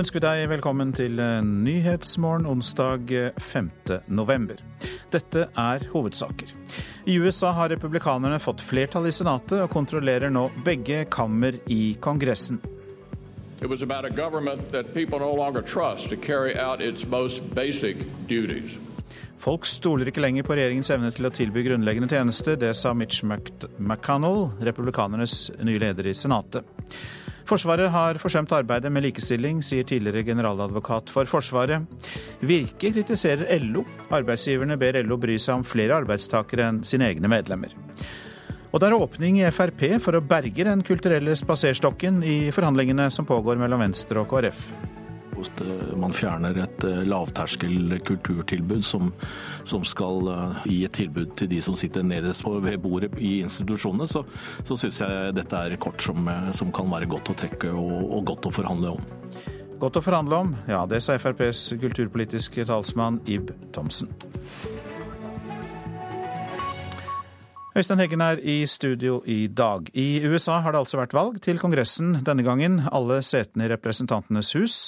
ønsker vi deg velkommen til Nyhetsmorgen onsdag 5. november. Dette er hovedsaker. I USA har republikanerne fått flertall i Senatet og kontrollerer nå begge kammer i Kongressen. It was about a government that people no longer trust to carry out its most basic duties. Folk stoler ikke lenger på regjeringens evne til å tilby grunnleggende tjenester. Det sa Mitch McConnell, republikanernes nye leder i Senatet. Forsvaret har forsømt arbeidet med likestilling, sier tidligere generaladvokat for Forsvaret. Virke kritiserer LO. Arbeidsgiverne ber LO bry seg om flere arbeidstakere enn sine egne medlemmer. Og det er åpning i Frp for å berge den kulturelle spaserstokken i forhandlingene som pågår mellom Venstre og KrF. Hvis man fjerner et eh, lavterskel kulturtilbud som, som, skal eh, gi et tilbud til de som sitter nederst ved bordet i institusjonene, så, så syns jeg dette er kort som, eh, som, kan være godt å trekke og, og godt å forhandle om. Godt å forhandle om, ja det sa FrPs kulturpolitiske talsmann Ib Thomsen. Øystein Heggen er i studio i dag. I USA har det altså vært valg til Kongressen denne gangen. Alle setene i Representantenes hus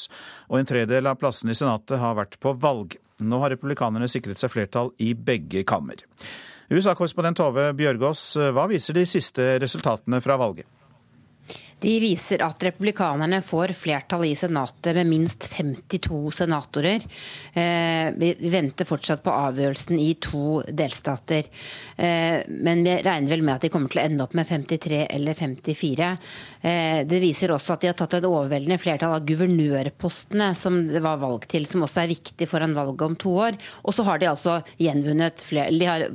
og en tredel av plassene i Senatet har vært på valg. Nå har republikanerne sikret seg flertall i begge kammer. USA-korrespondent Tove Bjørgaas, hva viser de siste resultatene fra valget? De viser at republikanerne får flertall i Senatet med minst 52 senatorer. Eh, vi venter fortsatt på avgjørelsen i to delstater. Eh, men vi regner vel med at de kommer til å ende opp med 53 eller 54. Eh, det viser også at de har tatt et overveldende flertall av guvernørpostene som det var valg til, som også er viktig foran valget om to år. Og så har de altså gjenvunnet De har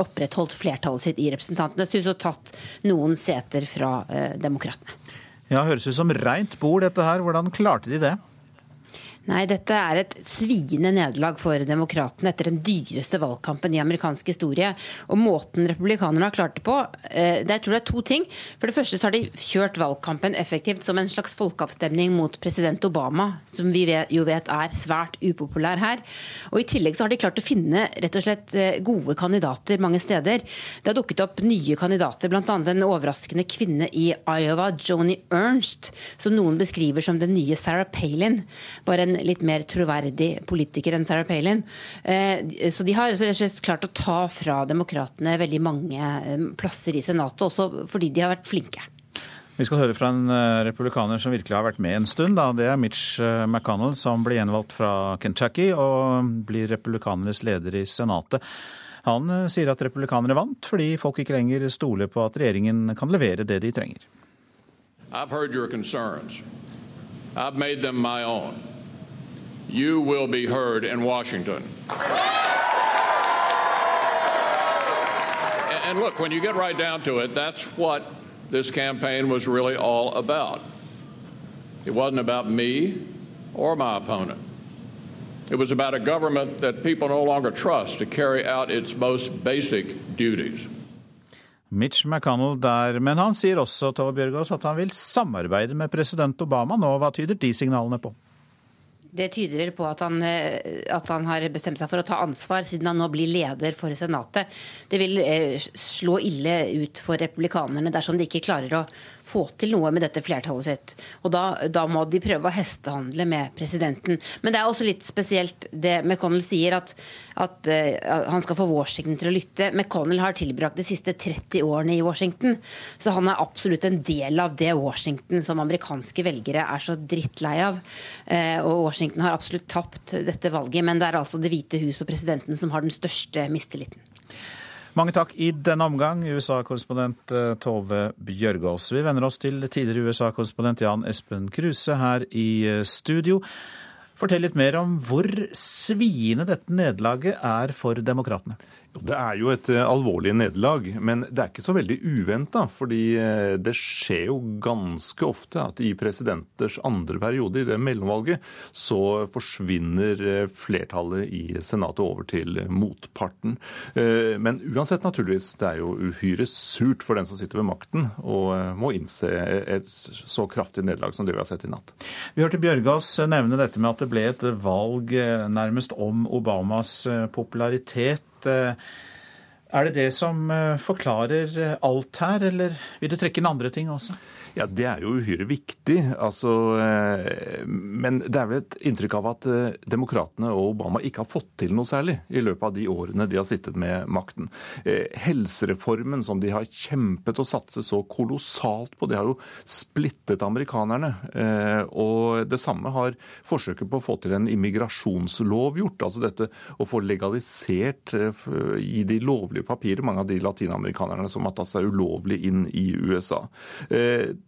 opprettholdt flertallet sitt i Representantenes hus og tatt noen seter fra demokratene demokratene. Ja, Høres ut som reint bord dette her. Hvordan klarte de det? Nei, dette er et sviende nederlag for demokratene etter den dyreste valgkampen i amerikansk historie. Og måten republikanerne har klart det på, eh, det tror det er to ting. For det første så har de kjørt valgkampen effektivt som en slags folkeavstemning mot president Obama, som vi jo vet er svært upopulær her. Og i tillegg så har de klart å finne rett og slett eh, gode kandidater mange steder. Det har dukket opp nye kandidater, bl.a. en overraskende kvinne i Iowa, Joni Ernst, som noen beskriver som den nye Sarah Palin. Bare en en litt mer troverdig politiker enn Sarah Palin. Eh, så de har klart å ta fra demokratene veldig mange eh, plasser i Senatet, også fordi de har vært flinke. Vi skal høre fra en eh, republikaner som virkelig har vært med en stund. Da. Det er Mitch McConnell, som ble gjenvalgt fra Kentucky og blir republikanernes leder i Senatet. Han sier at republikanere vant fordi folk ikke lenger stoler på at regjeringen kan levere det de trenger. I've heard your concerns. I've made them my own you will be heard in Washington. And look, when you get right down to it, that's what this campaign was really all about. It wasn't about me or my opponent. It was about a government that people no longer trust to carry out its most basic duties. Mitch McConnell der, men han sier også Tove Bjørgaas, at han vil samarbeide med president Obama nå. Hva tyder de signalene på? Det tyder vel på at han, eh, at han, har bestemt seg for å ta ansvar, siden han nå blir leder for Senatet. Det vil eh, slå ille ut for republikanerne dersom de ikke klarer å få til noe med dette flertallet sitt. Og da, da må de prøve å hestehandle med presidenten. Men det er også litt spesielt det McConnell sier, at, at uh, han skal få Washington til å lytte. McConnell har tilbrakt de siste 30 årene i Washington, så han er absolutt en del av det Washington som amerikanske velgere er så drittlei av. Uh, og Washington har absolutt tapt dette valget, men det er altså Det hvite hus og presidenten som har den største mistilliten. Mange takk i denne omgang, USA-korrespondent eh, Tove Bjørgaas. Vi venner oss til tidligere USA-korrespondent Jan Espen Kruse her i eh, studio. Fortell litt mer om hvor sviende dette nederlaget er for demokratene. Det er jo et eh, alvorlig nederlag, men det er ikke så veldig uventa. Fordi eh, det skjer jo ganske ofte at i presidenters andre periode, i det mellomvalget, så forsvinner eh, flertallet i Senatet over til motparten. Men uansett, naturligvis, det er jo uhyre surt for den som sitter ved makten, og må innse et så kraftig nederlag som det vi har sett i natt. Vi hørte Bjørgas nevne dette med at det ble et valg nærmest om Obamas popularitet. Eh, er det det som eh, forklarer alt her, eller vil du trekke inn andre ting også? Ja, Det er jo uhyre viktig. Altså, eh, men det er vel et inntrykk av at eh, demokratene og Obama ikke har fått til noe særlig i løpet av de årene de har sittet med makten. Eh, helsereformen som de har kjempet og satset så kolossalt på, det har jo splittet amerikanerne. Og det samme har forsøket på å få til en immigrasjonslov gjort. Altså dette å få legalisert i de lovlige papirer mange av de latinamerikanerne som har tatt seg ulovlig inn i USA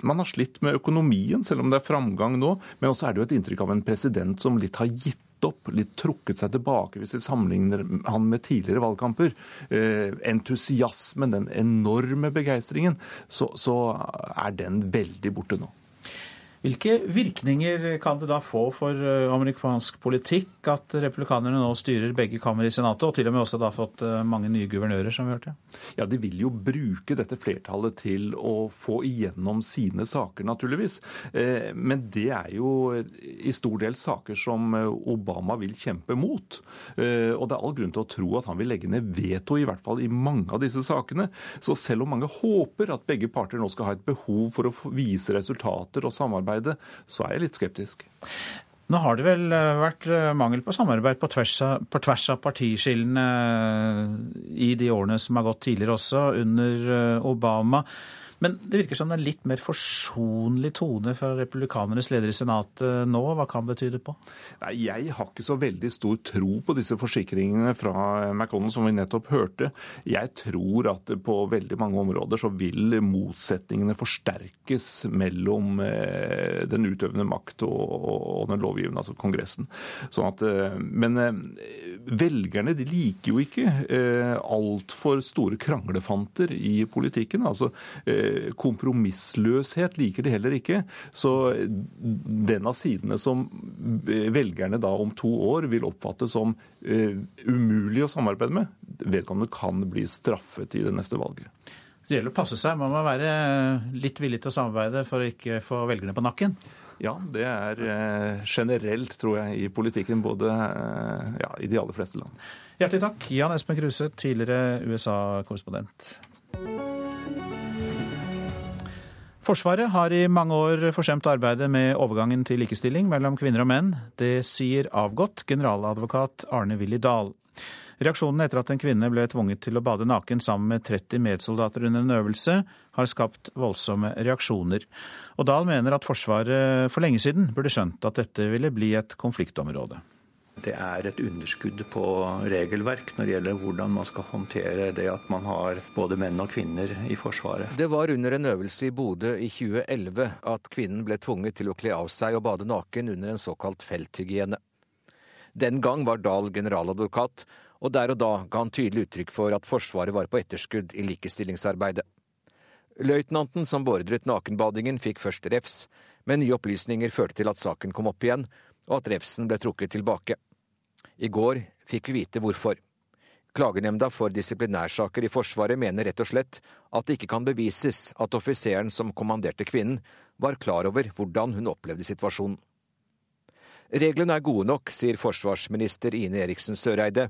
man har slitt med økonomien, selv om det er framgang nå. Men også er det jo et inntrykk av en president som litt har gitt opp, litt trukket seg tilbake hvis vi sammenligner han med tidligere valgkamper. Eh, entusiasmen, den enorme begeistringen, så, så er den veldig borte nå. Hvilke virkninger kan det da få for eh, amerikansk politikk at republikanerne nå styrer begge kammer i Senatet, og til og med også da fått eh, mange nye guvernører, som vi hørte? Ja, De vil jo bruke dette flertallet til å få igjennom sine saker, naturligvis. Eh, men det er jo i stor del saker som Obama vil kjempe mot. Og det er all grunn til å tro at han vil legge ned veto, i hvert fall i mange av disse sakene. Så selv om mange håper at begge parter nå skal ha et behov for å vise resultater og samarbeid samarbeidet, så er jeg litt skeptisk. Nå har det vel eh, vært eh, mangel på samarbeid på tvers av, på tvers av partiskillene eh, i de årene som har gått tidligere også, under Obama. Men det virker som det er litt mer forsonlig tone fra republikanernes leder i Senatet nå. Hva kan det tyde på? Nei, Jeg har ikke så veldig stor tro på disse forsikringene fra McConnell som vi nettopp hørte. Jeg tror at på veldig mange områder så vil motsetningene forsterkes mellom eh, den utøvende makt og den lovgivende, altså Kongressen. Sånn at, eh, men eh, velgerne de liker jo ikke altfor store kranglefanter i politikken. altså kompromissløshet liker de heller ikke. Så den av sidene som velgerne da om to år vil oppfatte som uh, umulig å samarbeide med, vedkommende kan bli straffet i det neste valget. Så det gjelder å passe seg. Man må være litt villig til å samarbeide for å ikke få velgerne på nakken? Ja, det er eh, generelt, tror jeg, i politikken. Både eh, ja, i de aller fleste land. Hjertelig takk, Jan Espen Kruse, tidligere USA-korrespondent. Forsvaret har i mange år forsømt arbeidet med overgangen til likestilling mellom kvinner og menn. Det sier avgått generaladvokat Arne Willy Dahl. Reaksjonen etter at en kvinne ble tvunget til å bade naken sammen med 30 medsoldater under en øvelse, har skapt voldsomme reaksjoner. Og Dahl mener at Forsvaret for lenge siden burde skjønt at dette ville bli et konfliktområde. Det er et underskudd på regelverk når det gjelder hvordan man skal håndtere det at man har både menn og kvinner i Forsvaret. Det var under en øvelse i Bodø i 2011 at kvinnen ble tvunget til å kle av seg og bade naken under en såkalt felthygiene. Den gang var Dahl generaladvokat, og der og da ga han tydelig uttrykk for at Forsvaret var på etterskudd i likestillingsarbeidet. Løytnanten som beordret nakenbadingen, fikk først refs, men nye opplysninger førte til at saken kom opp igjen, og at refsen ble trukket tilbake. I går fikk vi vite hvorfor. Klagenemnda for disiplinærsaker i Forsvaret mener rett og slett at det ikke kan bevises at offiseren som kommanderte kvinnen, var klar over hvordan hun opplevde situasjonen. Reglene er gode nok, sier forsvarsminister Ine Eriksen Søreide.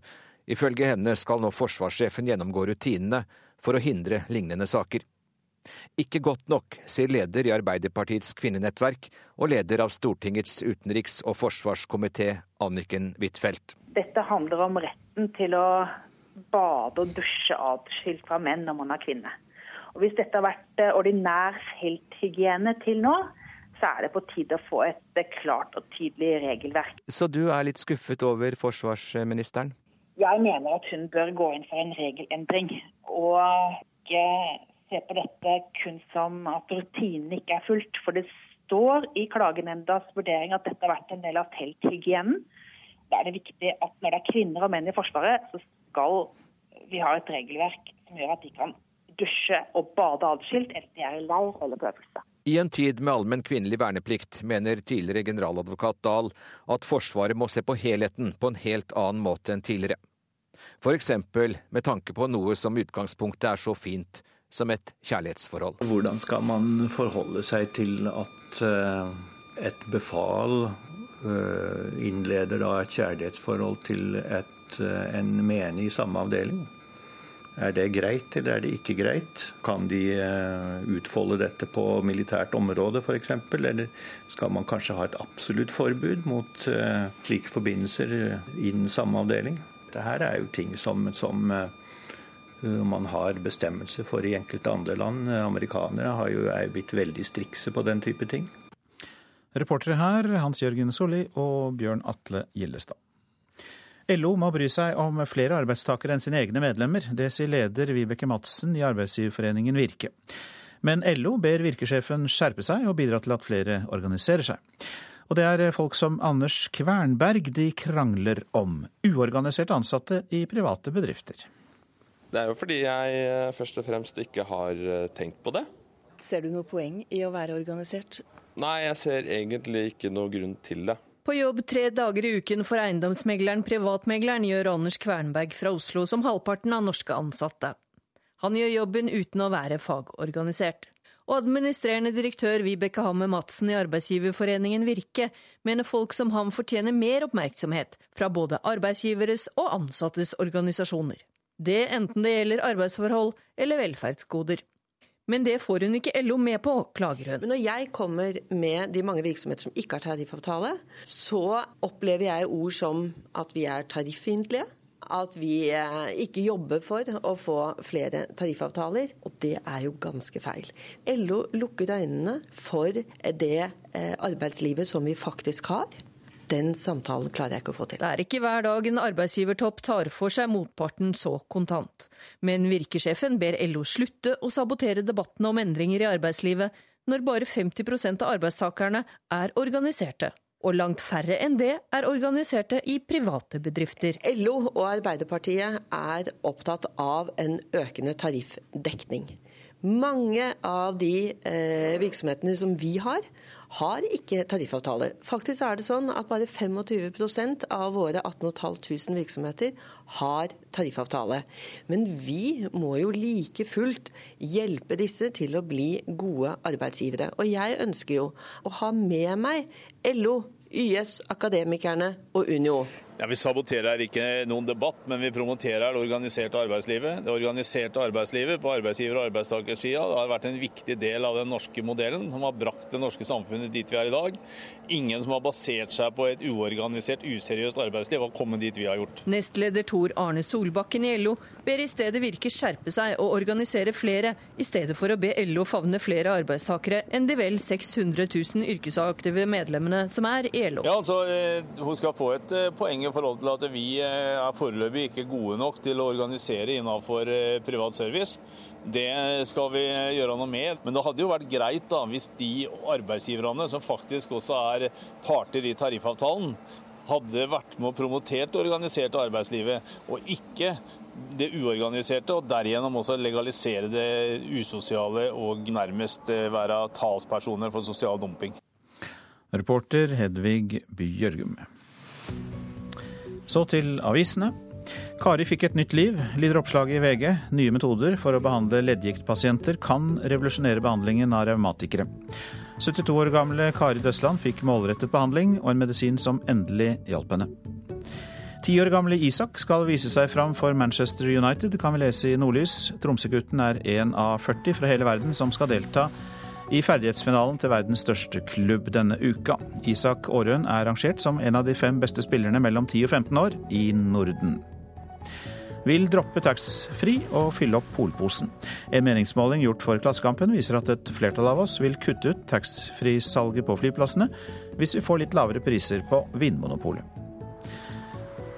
Ifølge henne skal nå forsvarssjefen gjennomgå rutinene for å hindre lignende saker. Ikke godt nok, sier leder i Arbeiderpartiets kvinnenettverk og leder av Stortingets utenriks- og forsvarskomité, Anniken Huitfeldt. Dette handler om retten til å bade og dusje atskilt fra menn når man er kvinne. Og Hvis dette har vært eh, ordinær felthygiene til nå, så er det på tide å få et eh, klart og tydelig regelverk. Så du er litt skuffet over forsvarsministeren? Jeg mener at hun bør gå inn for en regelendring. Og ikke se på dette kun som at rutinene ikke er fulgt. For det står i klagenemndas vurdering at dette har vært en del av telthygienen. Da er det viktig at når det er kvinner og menn i Forsvaret, så skal vi ha et regelverk som gjør at de kan dusje og bade adskilt, enten de er i leir eller på øvelse. I en tid med allmenn kvinnelig verneplikt mener tidligere generaladvokat Dahl at Forsvaret må se på helheten på en helt annen måte enn tidligere. F.eks. med tanke på noe som utgangspunktet er så fint som et kjærlighetsforhold. Hvordan skal man forholde seg til at eh, et befal eh, innleder da et kjærlighetsforhold til et, eh, en menig i samme avdeling? Er det greit, eller er det ikke greit? Kan de utfolde dette på militært område f.eks., eller skal man kanskje ha et absolutt forbud mot slike forbindelser i den samme avdeling? Dette er jo ting som, som man har bestemmelser for i enkelte andre land. Amerikanere har jo er blitt veldig strikse på den type ting. Reportere her Hans Jørgen Solli og Bjørn Atle Gillestad. LO må bry seg om flere arbeidstakere enn sine egne medlemmer. Det sier leder Vibeke Madsen i Arbeidsgiverforeningen Virke. Men LO ber virkesjefen skjerpe seg og bidra til at flere organiserer seg. Og det er folk som Anders Kvernberg de krangler om. Uorganiserte ansatte i private bedrifter. Det er jo fordi jeg eh, først og fremst ikke har eh, tenkt på det. Ser du noe poeng i å være organisert? Nei, jeg ser egentlig ikke noe grunn til det. På jobb tre dager i uken for eiendomsmegleren Privatmegleren gjør Anders Kvernberg fra Oslo som halvparten av norske ansatte. Han gjør jobben uten å være fagorganisert. Og administrerende direktør Vibeke Hammer Madsen i Arbeidsgiverforeningen Virke mener folk som ham fortjener mer oppmerksomhet fra både arbeidsgiveres og ansattes organisasjoner. Det enten det gjelder arbeidsforhold eller velferdsgoder. Men det får hun ikke LO med på, klager hun. Men når jeg kommer med de mange virksomheter som ikke har tariffavtale, så opplever jeg ord som at vi er tariffiendtlige. At vi eh, ikke jobber for å få flere tariffavtaler. Og det er jo ganske feil. LO lukker øynene for det eh, arbeidslivet som vi faktisk har. Den samtalen klarer jeg ikke å få til. Det er ikke hver dag en arbeidsgivertopp tar for seg motparten så kontant. Men virkesjefen ber LO slutte å sabotere debattene om endringer i arbeidslivet, når bare 50% av arbeidstakerne er organiserte. Og langt færre enn det er organiserte i private bedrifter. LO og Arbeiderpartiet er opptatt av en økende tariffdekning. Mange av de eh, virksomhetene som vi har, har ikke tariffavtaler. Faktisk er det sånn at bare 25 av våre 18.500 virksomheter har tariffavtale. Men vi må jo like fullt hjelpe disse til å bli gode arbeidsgivere. Og jeg ønsker jo å ha med meg LO, YS, Akademikerne og Unio. Ja, Vi saboterer ikke noen debatt, men vi promoterer det organiserte arbeidslivet. Det organiserte arbeidslivet på arbeidsgiver- og arbeidstakersida har vært en viktig del av den norske modellen, som har brakt det norske samfunnet dit vi er i dag. Ingen som har basert seg på et uorganisert, useriøst arbeidsliv, har kommet dit vi har gjort. Nestleder Tor Arne Solbakken i LO ber i stedet Virke skjerpe seg og organisere flere, i stedet for å be LO favne flere arbeidstakere enn de vel 600 000 yrkesaktive medlemmene som er i LO. Ja, altså, eh, Hun skal få et eh, poeng i forhold til at vi eh, er foreløpig ikke gode nok til å organisere innenfor eh, privat service. Det skal vi gjøre noe med. Men det hadde jo vært greit da, hvis de arbeidsgiverne som faktisk også er parter i tariffavtalen, hadde vært med og promotert det organiserte arbeidslivet, og ikke det uorganiserte, og derigjennom også legalisere det usosiale og nærmest eh, være talspersoner for sosial dumping. Reporter Hedvig Bjørgum. Så til avisene. Kari fikk et nytt liv, lyder oppslaget i VG. Nye metoder for å behandle leddgiktpasienter kan revolusjonere behandlingen av revmatikere. 72 år gamle Kari Døsland fikk målrettet behandling og en medisin som endelig hjalp henne. Ti år gamle Isak skal vise seg fram for Manchester United, kan vi lese i Nordlys. Tromsø-gutten er én av 40 fra hele verden som skal delta i ferdighetsfinalen til verdens største klubb denne uka. Isak Aarøen er rangert som en av de fem beste spillerne mellom 10 og 15 år i Norden. Vil droppe taxfree og fylle opp polposen. En meningsmåling gjort for Klassekampen viser at et flertall av oss vil kutte ut taxfree-salget på flyplassene hvis vi får litt lavere priser på Vinmonopolet.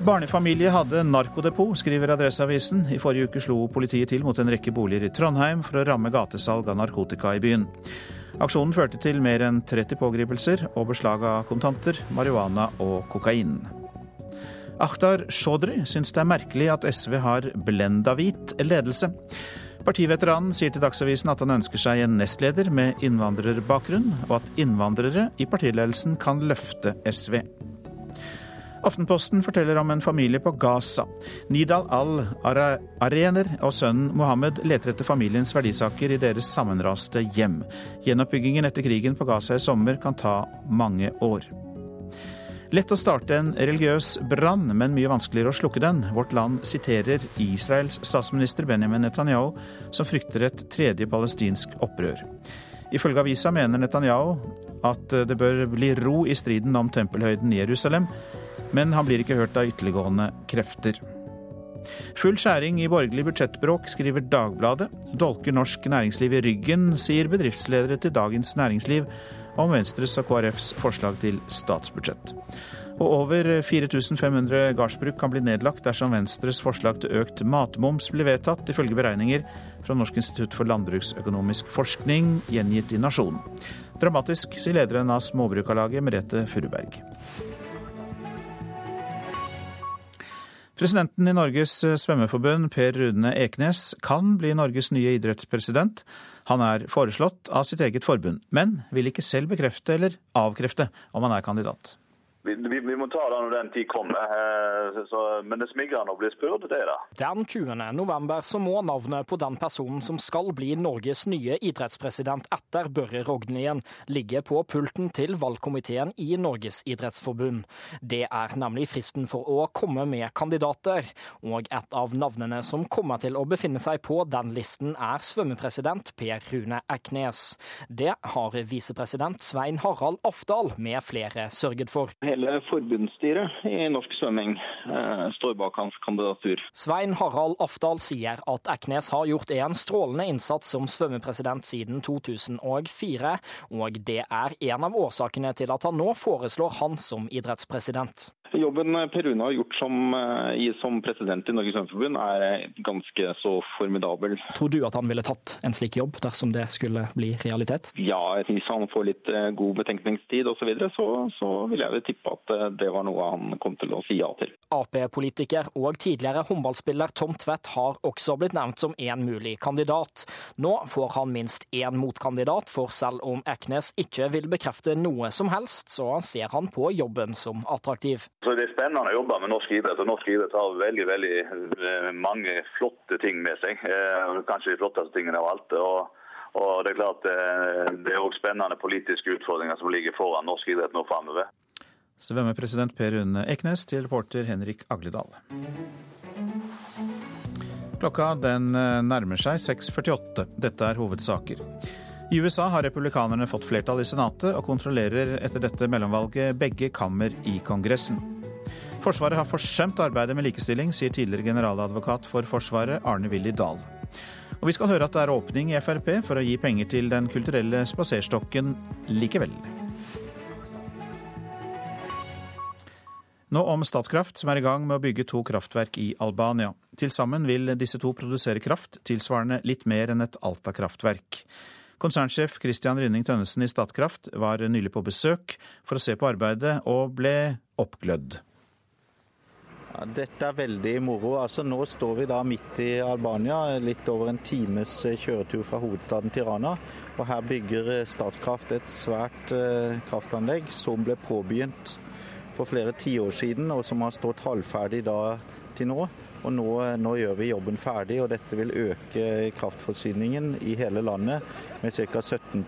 Barnefamilie hadde narkodepot, skriver Adresseavisen. I forrige uke slo politiet til mot en rekke boliger i Trondheim for å ramme gatesalg av narkotika i byen. Aksjonen førte til mer enn 30 pågripelser og beslag av kontanter, marihuana og kokain. Akhtar Chaudhry syns det er merkelig at SV har blenda-hvit ledelse. Partiveteranen sier til Dagsavisen at han ønsker seg en nestleder med innvandrerbakgrunn, og at innvandrere i partiledelsen kan løfte SV. Aftenposten forteller om en familie på Gaza. Nidal al-Arener og sønnen Mohammed leter etter familiens verdisaker i deres sammenraste hjem. Gjenoppbyggingen etter krigen på Gaza i sommer kan ta mange år. Lett å starte en religiøs brann, men mye vanskeligere å slukke den. Vårt Land siterer Israels statsminister Benjamin Netanyahu, som frykter et tredje palestinsk opprør. Ifølge avisa mener Netanyahu at det bør bli ro i striden om tempelhøyden i Jerusalem, men han blir ikke hørt av ytterliggående krefter. Full skjæring i borgerlig budsjettbråk, skriver Dagbladet. Dolker norsk næringsliv i ryggen, sier bedriftsledere til Dagens Næringsliv om Venstres og KrFs forslag til statsbudsjett. Og over 4500 gardsbruk kan bli nedlagt dersom Venstres forslag til økt matmoms blir vedtatt, ifølge beregninger fra Norsk institutt for landbruksøkonomisk forskning, gjengitt i Nasjonen. Dramatisk, sier lederen av Småbrukarlaget, Merete Furuberg. Presidenten i Norges svømmeforbund, Per Rune Eknes, kan bli Norges nye idrettspresident. Han er foreslått av sitt eget forbund, men vil ikke selv bekrefte eller avkrefte om han er kandidat. Vi, vi, må ta det når den tid kommer. Eh, så, men det er smigrende å bli spurt, det er. Den 20. november så må navnet på den personen som skal bli Norges nye idrettspresident etter Børre Rognlien, ligge på pulten til valgkomiteen i Norges idrettsforbund. Det er nemlig fristen for å komme med kandidater. Og et av navnene som kommer til å befinne seg på den listen, er svømmepresident Per Rune Eknes. Det har visepresident Svein Harald Afdal med flere sørget for hele forbundsstyret i norsk svømming eh, står bak hans kandidatur. Svein Harald Afdal sier at Eknes har gjort en strålende innsats som svømmepresident siden 2004, og det er en av årsakene til at han nå foreslår han som idrettspresident. Jobben Per Rune har gjort som, eh, som president i Norges Svømmeforbund er ganske så formidabel. Tror du at han ville tatt en slik jobb dersom det skulle bli realitet? Ja, hvis han får litt eh, god betenkningstid osv., så, videre, så så vil jeg tippe at eh, det var noe han kom til å si ja til. Ap-politiker og tidligere håndballspiller Tom Tvedt har også blitt nevnt som en mulig kandidat. Nå får han minst én motkandidat, for selv om Eknes ikke vil bekrefte noe som helst, så ser han på jobben som attraktiv. Så Det er spennende å jobbe med norsk idrett. og Norsk idrett har veldig veldig eh, mange flotte ting med seg. Eh, kanskje de flotteste tingene av alt. Og, og Det er klart eh, det er også spennende politiske utfordringer som ligger foran norsk idrett nå framover. Svømmepresident Per Rune Eknes til reporter Henrik Agledal. Klokka den nærmer seg 6.48. Dette er hovedsaker. I USA har republikanerne fått flertall i Senatet og kontrollerer etter dette mellomvalget begge kammer i Kongressen. Forsvaret har forsømt arbeidet med likestilling, sier tidligere generaladvokat for Forsvaret Arne Willy Dahl. Og vi skal høre at det er åpning i Frp for å gi penger til Den kulturelle spaserstokken likevel. Nå om Statkraft, som er i gang med å bygge to kraftverk i Albania. Til sammen vil disse to produsere kraft tilsvarende litt mer enn et Alta-kraftverk. Konsernsjef Christian Rynning Tønnesen i Statkraft var nylig på besøk for å se på arbeidet, og ble oppglødd. Dette er veldig moro. Altså, nå står vi da midt i Albania, litt over en times kjøretur fra hovedstaden Tirana. Og her bygger Statkraft et svært eh, kraftanlegg som ble påbegynt for flere tiår siden, og som har stått halvferdig da til nå. Og nå, nå, gjør vi jobben ferdig, og dette vil øke kraftforsyningen i hele landet med ca. 17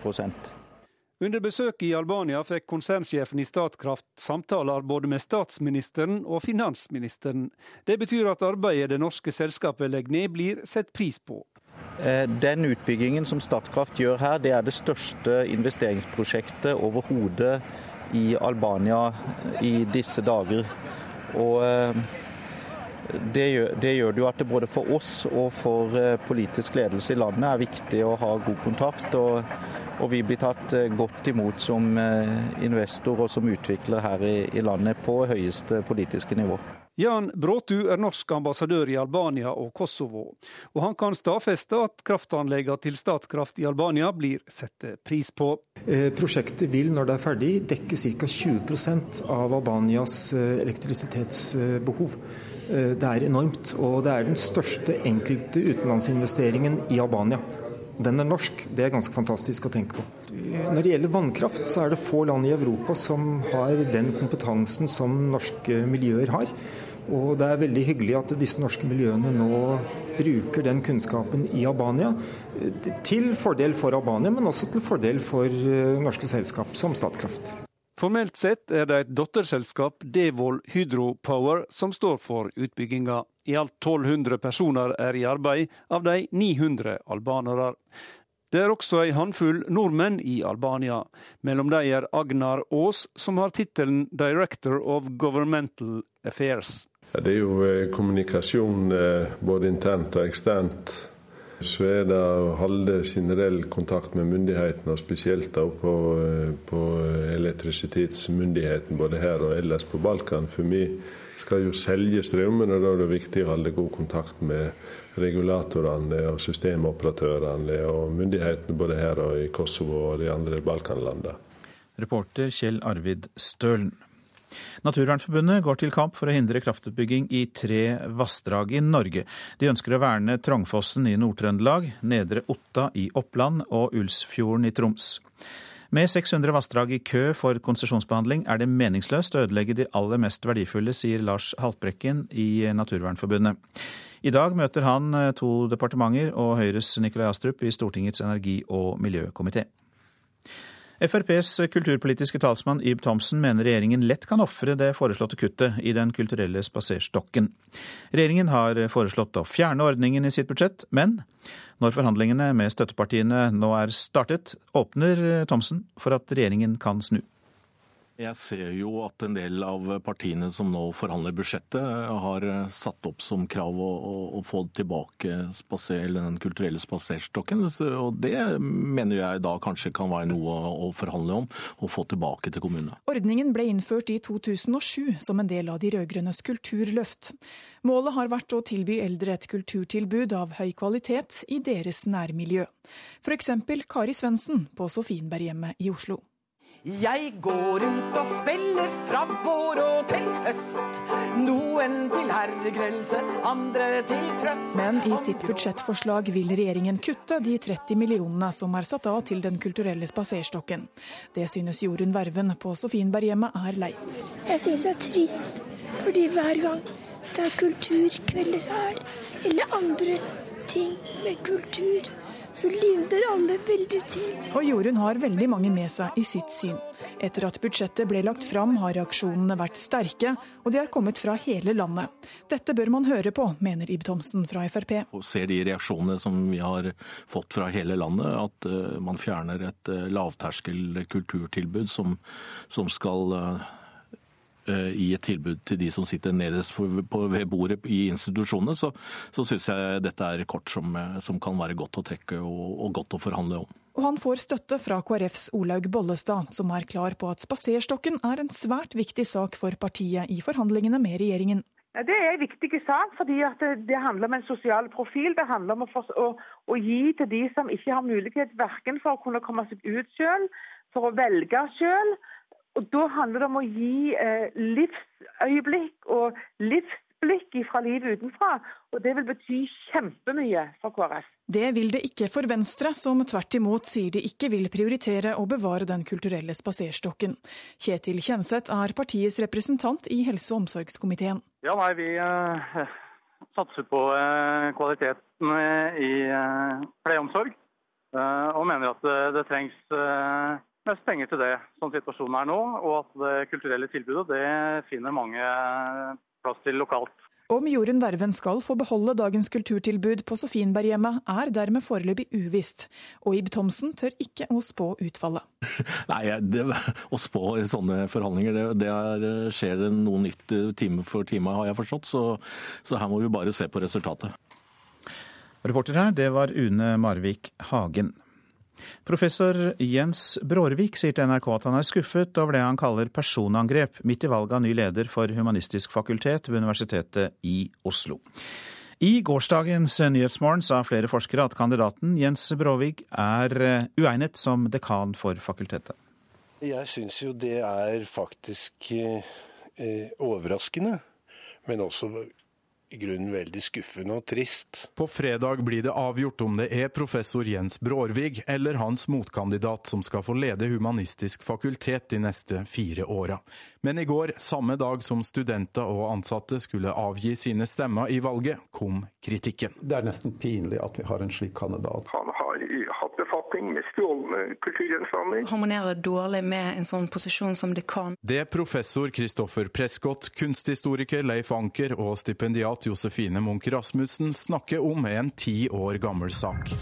under besøket i Albania fikk konsernsjefen i Statkraft samtaler både med statsministeren og finansministeren. Det betyr at arbeidet det norske selskapet legger ned, blir sett pris på. Eh, den utbyggingen som Statkraft gjør her, det er det største investeringsprosjektet overhodet i Albania i disse dager. Og eh, det gjør, det gjør, det jo at det både for oss og for eh, politisk ledelse i landet er viktig å ha god kontakt. Og, og vi blir tatt eh, godt imot som eh, investor og som utvikler her i, i landet på høyeste politiske nivå. Jan Bråtu er norsk ambassadør i Albania og Kosovo, og han kan stadfeste at kraftanleggene til Statkraft i Albania blir satt pris på. Prosjektet vil når det er ferdig dekke ca. 20% av Albanias elektrisitetsbehov. Eh, det er enormt, og det er den største enkelte utenlandsinvesteringen i Albania. Den er norsk. Det er ganske fantastisk å tenke på. Når det gjelder vannkraft, så er det få land i Europa som har den kompetansen som norske miljøer har. Og det er veldig hyggelig at disse norske miljøene nå bruker den kunnskapen i Albania. Til fordel for Albania, men også til fordel for eh, norske selskap som Statkraft. Formelt sett er det et datterselskap, Devold Hydropower, som står for utbygginga. I alt 1200 personer er i arbeid, av de 900 albanere. Det er også ei håndfull nordmenn i Albania. Mellom de er Agnar Aas, som har tittelen Director of Governmental Affairs. Det er jo eh, kommunikasjon eh, både internt og eksternt så er det å holde generell kontakt med myndighetene, spesielt da på, eh, på elektrisitetsmyndigheten både her og ellers på Balkan. For vi skal jo selge strømmen, og da er det viktig å holde god kontakt med regulatorene og systemoperatørene og myndighetene både her og i Kosovo og de andre Balkanlandene. Reporter Kjell Arvid Stølen. Naturvernforbundet går til kamp for å hindre kraftutbygging i tre vassdrag i Norge. De ønsker å verne Trongfossen i Nord-Trøndelag, Nedre Otta i Oppland og Ulsfjorden i Troms. Med 600 vassdrag i kø for konsesjonsbehandling er det meningsløst å ødelegge de aller mest verdifulle, sier Lars Haltbrekken i Naturvernforbundet. I dag møter han to departementer og Høyres Nikolai Astrup i Stortingets energi- og miljøkomité. FrPs kulturpolitiske talsmann Ib Thomsen mener regjeringen lett kan ofre det foreslåtte kuttet i Den kulturelle spaserstokken. Regjeringen har foreslått å fjerne ordningen i sitt budsjett, men når forhandlingene med støttepartiene nå er startet, åpner Thomsen for at regjeringen kan snu. Jeg ser jo at en del av partiene som nå forhandler budsjettet, har satt opp som krav å, å få tilbake spaser, Den kulturelle spaserstokken. Og det mener jeg da kanskje kan være noe å forhandle om, å få tilbake til kommunene. Ordningen ble innført i 2007 som en del av de rød-grønnes kulturløft. Målet har vært å tilby eldre et kulturtilbud av høy kvalitet i deres nærmiljø. F.eks. Kari Svendsen på Sofienberghjemmet i Oslo. Jeg går rundt og spiller fra vår og til høst. Noen til herregrelse, andre til trøst. Men i sitt budsjettforslag vil regjeringen kutte de 30 millionene som er satt av til Den kulturelle spaserstokken. Det synes Jorunn Verven på Sofienberghjemmet er leit. Jeg synes det er trist, fordi hver gang det er kulturkvelder her, eller andre ting med kultur, så linder alle veldig til. Og Jorunn har veldig mange med seg i sitt syn. Etter at budsjettet ble lagt fram, har reaksjonene vært sterke, og de har kommet fra hele landet. Dette bør man høre på, mener Ib Thomsen fra Frp. Og ser de reaksjonene som vi har fått fra hele landet, at uh, man fjerner et uh, lavterskel kulturtilbud som, som skal uh, i et tilbud til de som sitter nederst ved bordet i institusjonene, så, så syns jeg dette er kort som, som, kan være godt å trekke og, og godt å forhandle om. Og han får støtte fra KrFs Olaug Bollestad, som er klar på at spaserstokken er en svært viktig sak for partiet i forhandlingene med regjeringen. Det er en viktig sak, fordi det, det, handler om en sosial profil. Det handler om å, for, å, å gi til de som ikke har mulighet verken for å kunne komme seg ut selv, for å velge selv og Da handler det om å gi eh, livsøyeblikk og livsblikk fra livet utenfra. Og det vil bety kjempemye for KrF. Det vil det ikke for Venstre, som tvert imot sier de ikke vil prioritere å bevare Den kulturelle spaserstokken. Kjetil Kjenseth er partiets representant i helse- og omsorgskomiteen. Ja, nei, vi eh, satser på eh, kvaliteten i pleieomsorg, og. Eh, mener at det, trengs eh, mest penger til det sånn situasjonen er nå, og at det kulturelle tilbudet det finner mange plass til lokalt. Om Jorunn Verven skal få beholde dagens kulturtilbud på Sofienberghjemmet, er dermed foreløpig uvisst, og Ib Thomsen tør ikke å spå utfallet. Nei, det, Å spå i sånne forhandlinger, det, det er, skjer det noe nytt time for time, har jeg forstått. Så, så her må vi bare se på resultatet. Reporter her, det var Une Marvik Hagen. Professor Jens Brårvik sier til NRK at han er skuffet over det han kaller personangrep midt i valget av ny leder for Humanistisk fakultet ved Universitetet i Oslo. I gårsdagens Nyhetsmorgen sa flere forskere at kandidaten Jens Bråvik er eh, uegnet som dekan for fakultetet. Jeg syns jo det er faktisk eh, overraskende, men også i grunnen veldig skuffende og trist. På fredag blir det avgjort om det er professor Jens Brårvig eller hans motkandidat som skal få lede Humanistisk fakultet de neste fire åra. Men i går, samme dag som studenter og ansatte skulle avgi sine stemmer i valget, kom kritikken. Det er nesten pinlig at vi har en slik kandidat. Han har hatt befatning med stjålne kulturgjenstander. Harmonerer dårlig med en sånn posisjon som dekan? Det professor Kristoffer Prescott, kunsthistoriker Leif Anker og stipendiat Josefine Munch Rasmussen snakker om en ti år gammel sak.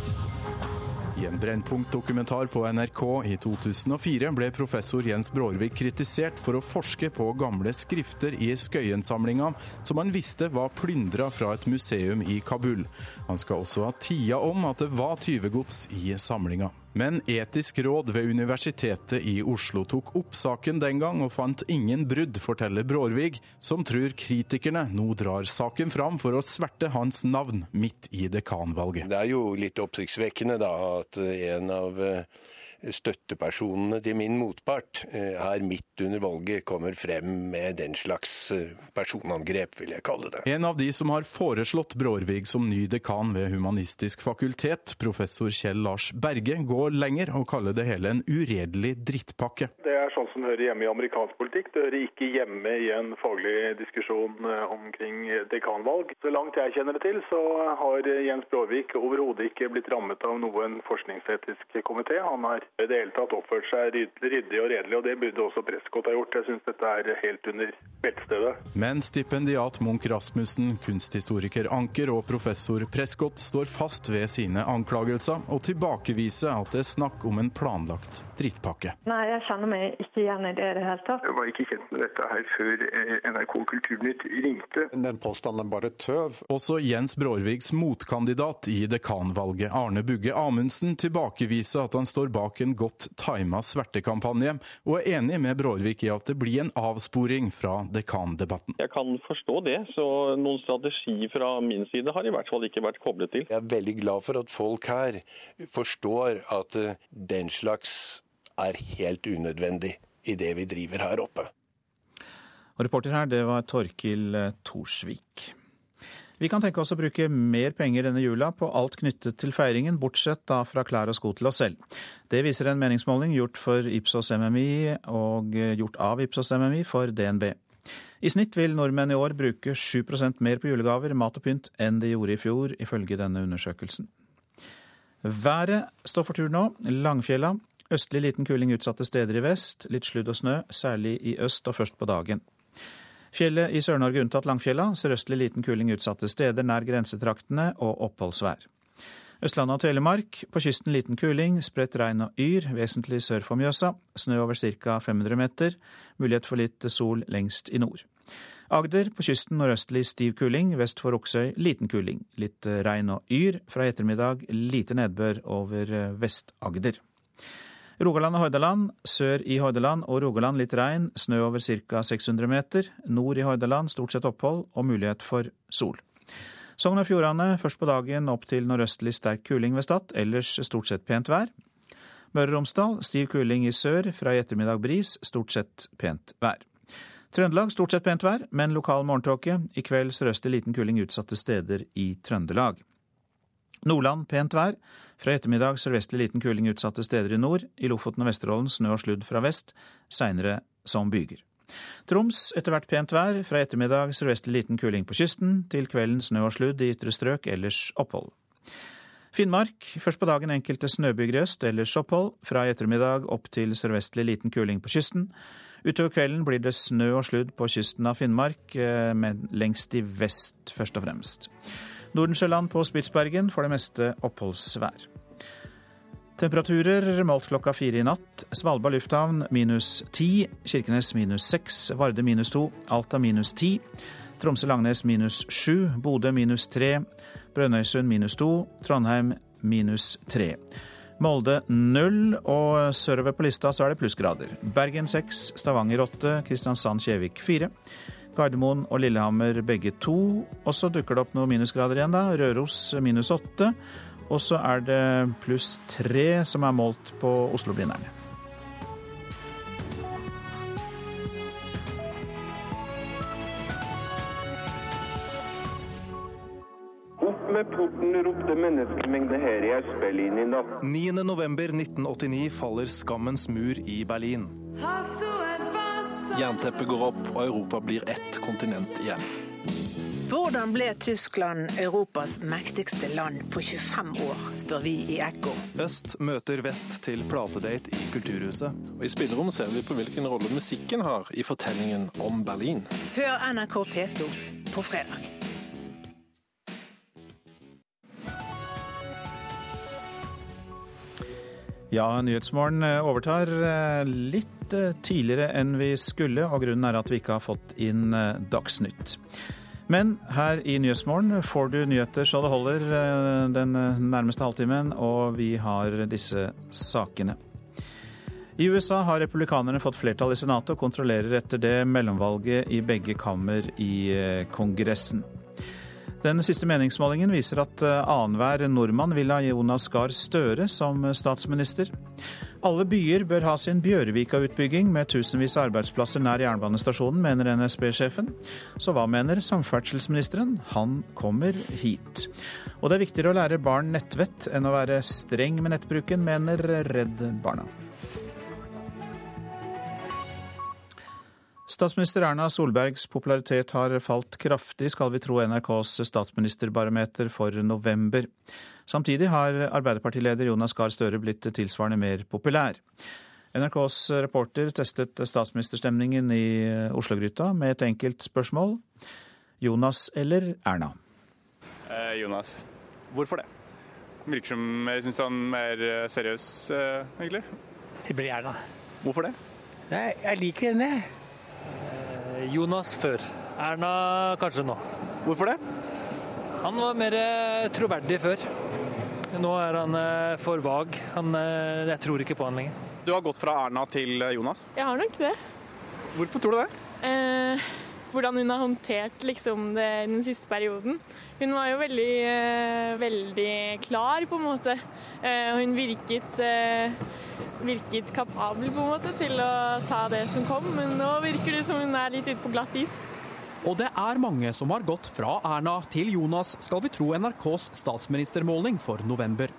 I en Brennpunkt-dokumentar på NRK i 2004 ble professor Jens Brårvik kritisert for å forske på gamle skrifter i Skøyen-samlinga, som han visste var plyndra fra et museum i Kabul. Han skal også ha tia om at det var tyvegods i samlinga. Men Etisk råd ved Universitetet i Oslo tok opp saken den gang og fant ingen brudd, forteller Brårvig, som tror kritikerne nå drar saken fram for å sverte hans navn midt i dekanvalget. Det er jo litt oppsiktsvekkende da at en av eh, støttepersonene til min motpart eh, her midt under valget kommer frem med den slags eh, personangrep, vil jeg kalle det. En av de som har foreslått Brårvig som ny dekan ved Humanistisk fakultet, professor Kjell Lars Berge, går lenger og kaller det hele en uredelig drittpakke. Det er sånn som hører hjemme i amerikansk politikk. Det hører ikke hjemme i en faglig diskusjon eh, omkring dekanvalg. Så langt jeg kjenner det til, så har Jens Brårvig overhodet ikke blitt rammet av noen forskningsetisk komité. Han har i det hele tatt oppført seg ryddig og redelig, og det burde også Prescott ha gjort. Jeg syns dette er helt under beltestedet. Men stipendiat Munch Rasmussen, kunsthistoriker Anker og professor Prescott står fast ved sine anklagelser og tilbakeviser at det er snakk om en planlagt drittpakke. Nei, jeg kjenner meg ikke igjen i det i det hele tatt. Jeg var ikke kjent med dette her før eh, NRK Kulturnytt ringte. Den påstanden er bare tøv. Også Jens Brårvigs motkandidat i dekanvalget, Arne Bugge Amundsen, tilbakeviser at han står bak en godt tima svertekampanje, og er enig med Brårvik i at det blir en avsporing fra dekandebatten. Jeg kan forstå det, så noen strategi fra min side har i hvert fall ikke vært koblet til. Jeg er veldig glad for at folk her forstår at eh, den slags er helt unødvendig i det vi driver her oppe. Og reporter her, det var Torkil Thorsvik. Vi kan tenke oss å bruke mer penger denne jula på alt knyttet til feiringen, bortsett da fra klær og sko til oss selv. Det viser en meningsmåling gjort, for Ipsos MMI og gjort av Ipsos MMI for DNB. I snitt vil nordmenn i år bruke 7% mer på julegaver, mat og pynt enn de gjorde i fjor, ifølge denne undersøkelsen. Været står for tur nå. Langfjella. Østlig liten kuling utsatte steder i vest. Litt sludd og snø, særlig i øst og først på dagen. Fjellet i Sør-Norge unntatt Langfjella. Sørøstlig liten kuling utsatte steder nær grensetraktene og oppholdsvær. Østlandet og Telemark. På kysten liten kuling, spredt regn og yr, vesentlig sør for Mjøsa. Snø over ca. 500 meter. Mulighet for litt sol lengst i nord. Agder på kysten nordøstlig stiv kuling, vest for Oksøy liten kuling. Litt regn og yr. Fra i ettermiddag lite nedbør over Vest-Agder. Rogaland og Hordaland. Sør i Hordaland og Rogaland litt regn, snø over ca. 600 meter. Nord i Hordaland stort sett opphold og mulighet for sol. Sogn og Fjordane først på dagen opp til nordøstlig sterk kuling ved Stad, ellers stort sett pent vær. Møre og Romsdal stiv kuling i sør, fra i ettermiddag bris, stort sett pent vær. Trøndelag stort sett pent vær, men lokal morgentåke. I kveld sørøstlig liten kuling utsatte steder i Trøndelag. Nordland pent vær. Fra ettermiddag sørvestlig liten kuling utsatte steder i nord. I Lofoten og Vesterålen snø og sludd fra vest, seinere som byger. Troms etter hvert pent vær. Fra ettermiddag sørvestlig liten kuling på kysten. Til kvelden snø og sludd i ytre strøk, ellers opphold. Finnmark først på dagen enkelte snøbyger i øst, ellers opphold. Fra i ettermiddag opp til sørvestlig liten kuling på kysten. Utover kvelden blir det snø og sludd på kysten av Finnmark, men lengst i vest først og fremst. Nordensjøland på Spitsbergen for det meste oppholdsvær. Temperaturer målt klokka fire i natt. Svalbard lufthavn minus ti. Kirkenes minus seks. Varde minus to. Alta minus ti. Tromsø-Langnes minus sju. Bodø minus tre. Brønnøysund minus to. Trondheim minus tre. Molde null, og sørover på lista så er det plussgrader. Bergen seks, Stavanger åtte, Kristiansand-Kjevik fire. Gardermoen og Lillehammer begge to. Og så dukker det opp noen minusgrader igjen, da. Røros minus åtte. Og så er det pluss tre som er målt på Oslo-Blinderne. Med porten, ropte menneskemengde her i Øst-Berlin i natt. 9.11.1989 faller skammens mur i Berlin. Jernteppet går opp, og Europa blir ett kontinent igjen. Hvordan ble Tyskland Europas mektigste land på 25 år, spør vi i Ekko. Øst møter vest til platedate i Kulturhuset. Og I spillerom ser vi på hvilken rolle musikken har i fortellingen om Berlin. Hør NRK P2 på fredag. Ja, Nyhetsmorgen eh, overtar eh, litt eh, tidligere enn vi skulle, og grunnen er at vi ikke har fått inn Dagsnytt. Men her i Nyhetsmorgen får du nyheter så det holder den nærmeste halvtimen, og vi har disse sakene. I USA har republikanerne fått flertall i Senatet og kontrollerer etter det mellomvalget i begge kammer i Kongressen. Den siste meningsmålingen viser at eh, annenhver nordmann vil ha Jonas Gahr Støre som statsminister. Alle byer bør ha sin Bjørvika-utbygging med tusenvis av arbeidsplasser nær jernbanestasjonen, mener NSB-sjefen. Så hva mener samferdselsministeren? Han kommer hit. Og det er viktigere å lære barn nettvett enn å være streng med nettbruken, mener Redd Barna. Statsminister Erna Solbergs popularitet har falt kraftig, skal vi tro NRKs statsministerbarometer for november. Samtidig har Arbeiderpartileder Jonas Gahr Støre blitt tilsvarende mer populær. NRKs reporter testet statsministerstemningen i Oslo-gryta med et enkelt spørsmål. Jonas eller Erna? Eh, Jonas. Hvorfor det? Virker som jeg syns han er mer eh, seriøs, eh, egentlig. Det blir Erna. Hvorfor det? Nei, jeg liker henne. Eh, Jonas før. Erna kanskje nå. Hvorfor det? Han var mer eh, troverdig før. Nå er han eh, for vag. Han, jeg tror ikke på han lenger. Du har gått fra Erna til Jonas? Jeg har nok det. Hvorfor tror du det? Eh, hvordan hun har håndtert liksom, det den siste perioden. Hun var jo veldig, eh, veldig klar, på en måte. Eh, hun virket virket kapabel på en måte til å ta det som kom, men nå virker det som hun er litt ute på glatt is. Og det er mange som har gått fra Erna til Jonas, skal vi tro NRKs statsministermåling for november.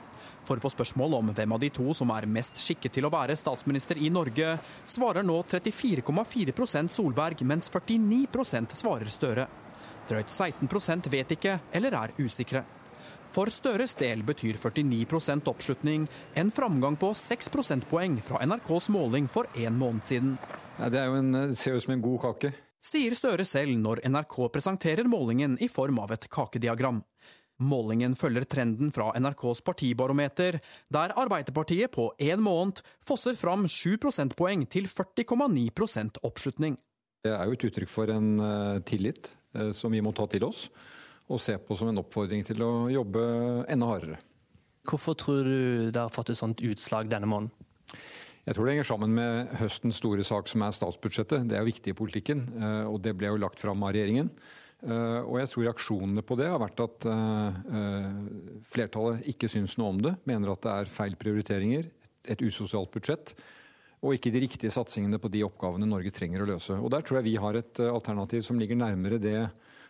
For på spørsmål om hvem av de to som er mest skikket til å være statsminister i Norge, svarer nå 34,4% Solberg, mens 49% svarer Støre. Drøyt 16% vet ikke eller er usikre. For Støres del betyr 49% oppslutning en framgang på 6 prosentpoeng fra NRKs måling for en måned siden. Ja, det, en, det ser ut som en god kake. Sier Støre selv når NRK presenterer målingen i form av et kakediagram. Målingen følger trenden fra NRKs partibarometer, der Arbeiderpartiet på én måned fosser fram 7 prosentpoeng til 40,9% oppslutning. Det er jo et uttrykk for en uh, tillit uh, som vi må ta til oss og se på som en oppfordring til å jobbe enda hardere. Hvorfor tror du det har fått et sånt utslag denne måneden? Jeg tror det henger sammen med høstens store sak, som er statsbudsjettet. Det er jo viktig i politikken, eh, og det ble jo lagt fram av regjeringen. Eh, og jeg tror reaksjonene på det har vært at eh, flertallet ikke syns noe om det. Mener at det er feil prioriteringer, et usosialt budsjett. Og ikke de riktige satsingene på de oppgavene Norge trenger å løse. Og Der tror jeg vi har et alternativ som ligger nærmere det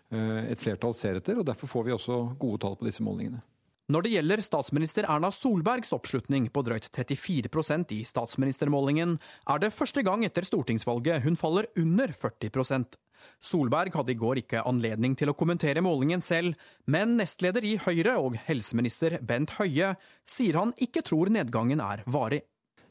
Eh, et flertall ser etter, og derfor får vi også gode tall på disse målingene. Når det gjelder statsminister Erna Solbergs oppslutning på drøyt 34% i statsministermålingen, er det første gang etter stortingsvalget hun faller under 40% Solberg hadde i går ikke anledning til å kommentere målingen selv, men nestleder i Høyre og helseminister Bent Høie sier han ikke tror nedgangen er varig.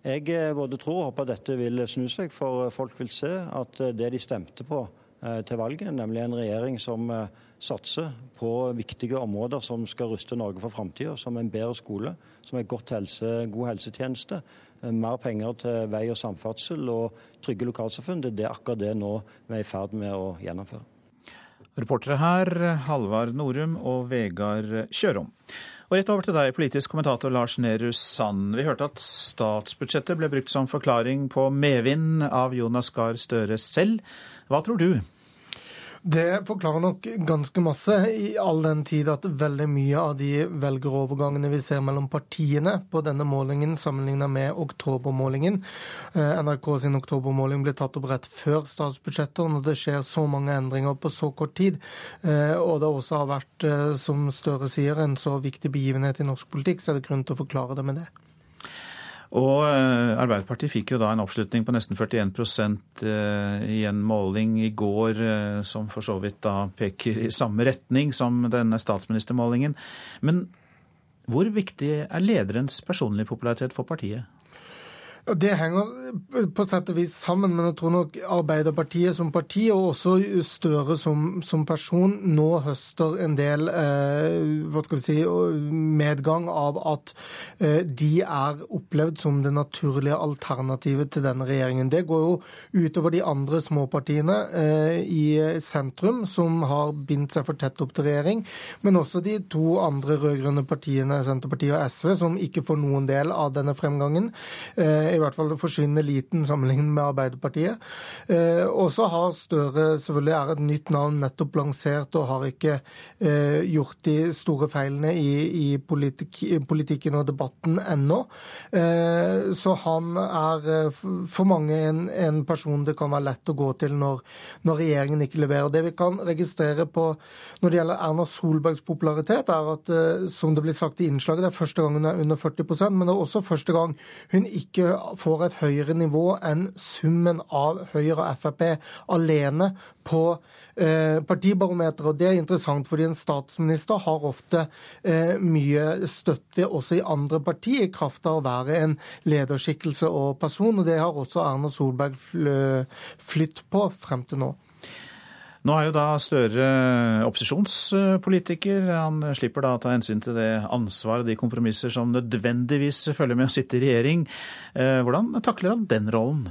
Jeg eh, både tror og håper dette vil snu seg, for folk vil se at eh, det de stemte på Eh, til valget, nemlig en regjering som eh, satser på viktige områder som skal ruste Norge for framtida, som en bedre skole, som en helse, god helsetjeneste, eh, mer penger til vei og samferdsel og trygge lokalsamfunn. Det er akkurat det nå vi er i ferd med å gjennomføre. Reportere her Halvard Norum og Vegard Kjørom. Og rett over til deg, politisk kommentator Lars Nehru Sand. Vi hørte at statsbudsjettet ble brukt som forklaring på medvind av Jonas Gahr Støre selv. Hva tror du? Det forklarer nok ganske masse, i all den tid at veldig mye av de velgerovergangene vi ser mellom partiene på denne målingen, sammenlignet med oktobermålingen eh, NRK sin oktobermåling ble tatt opp rett før statsbudsjettet, og når det skjer så mange endringer på så kort tid, eh, og det også har vært, eh, som Støre sier, en så viktig begivenhet i norsk politikk, så er det grunn til å forklare det med det. Og eh, Arbeiderpartiet fikk jo da en oppslutning på nesten 41 eh, i en måling i går, eh, som for så vidt da peker i samme retning som denne statsministermålingen. Men hvor viktig er lederens personlige popularitet for partiet? Det henger på sett og vis sammen, men jeg tror nok Arbeiderpartiet som parti, og også Støre som, som person, nå høster en del eh, hva skal vi si, medgang av at eh, de er opplevd som det naturlige alternativet til denne regjeringen. Det går jo utover de andre småpartiene eh, i sentrum, som har bindt seg for tett opp til regjering, men også de to andre rød-grønne partiene, Senterpartiet og SV, som ikke får noen del av denne fremgangen. Eh, i hvert fall forsvinner liten sammenlignet med Arbeiderpartiet. Eh, og så har Støre selvfølgelig er et nytt navn nettopp lansert og har ikke eh, gjort de store feilene i, i politik, politikken og debatten ennå. Eh, så han er eh, for mange en, en, person det kan være lett å gå til når, når regjeringen ikke leverer. Det vi kan registrere på når det gjelder Erna Solbergs popularitet, er at eh, som det blir sagt i innslaget, det er første gang hun er under 40% men det er også første gang hun ikke får et høyere nivå enn summen av Høyre og Frp alene på eh, partibarometeret. Og det er interessant, fordi en statsminister har ofte eh, mye støtte også i andre partier, i kraft av å være en lederskikkelse og person. Og det har også Erna Solberg flytt på frem til nå. Nå er jo da Støre opposisjonspolitiker. Han slipper da å ta hensyn til det ansvar og de kompromisser som nødvendigvis følger med å sitte i regjering. Eh, hvordan takler han den rollen?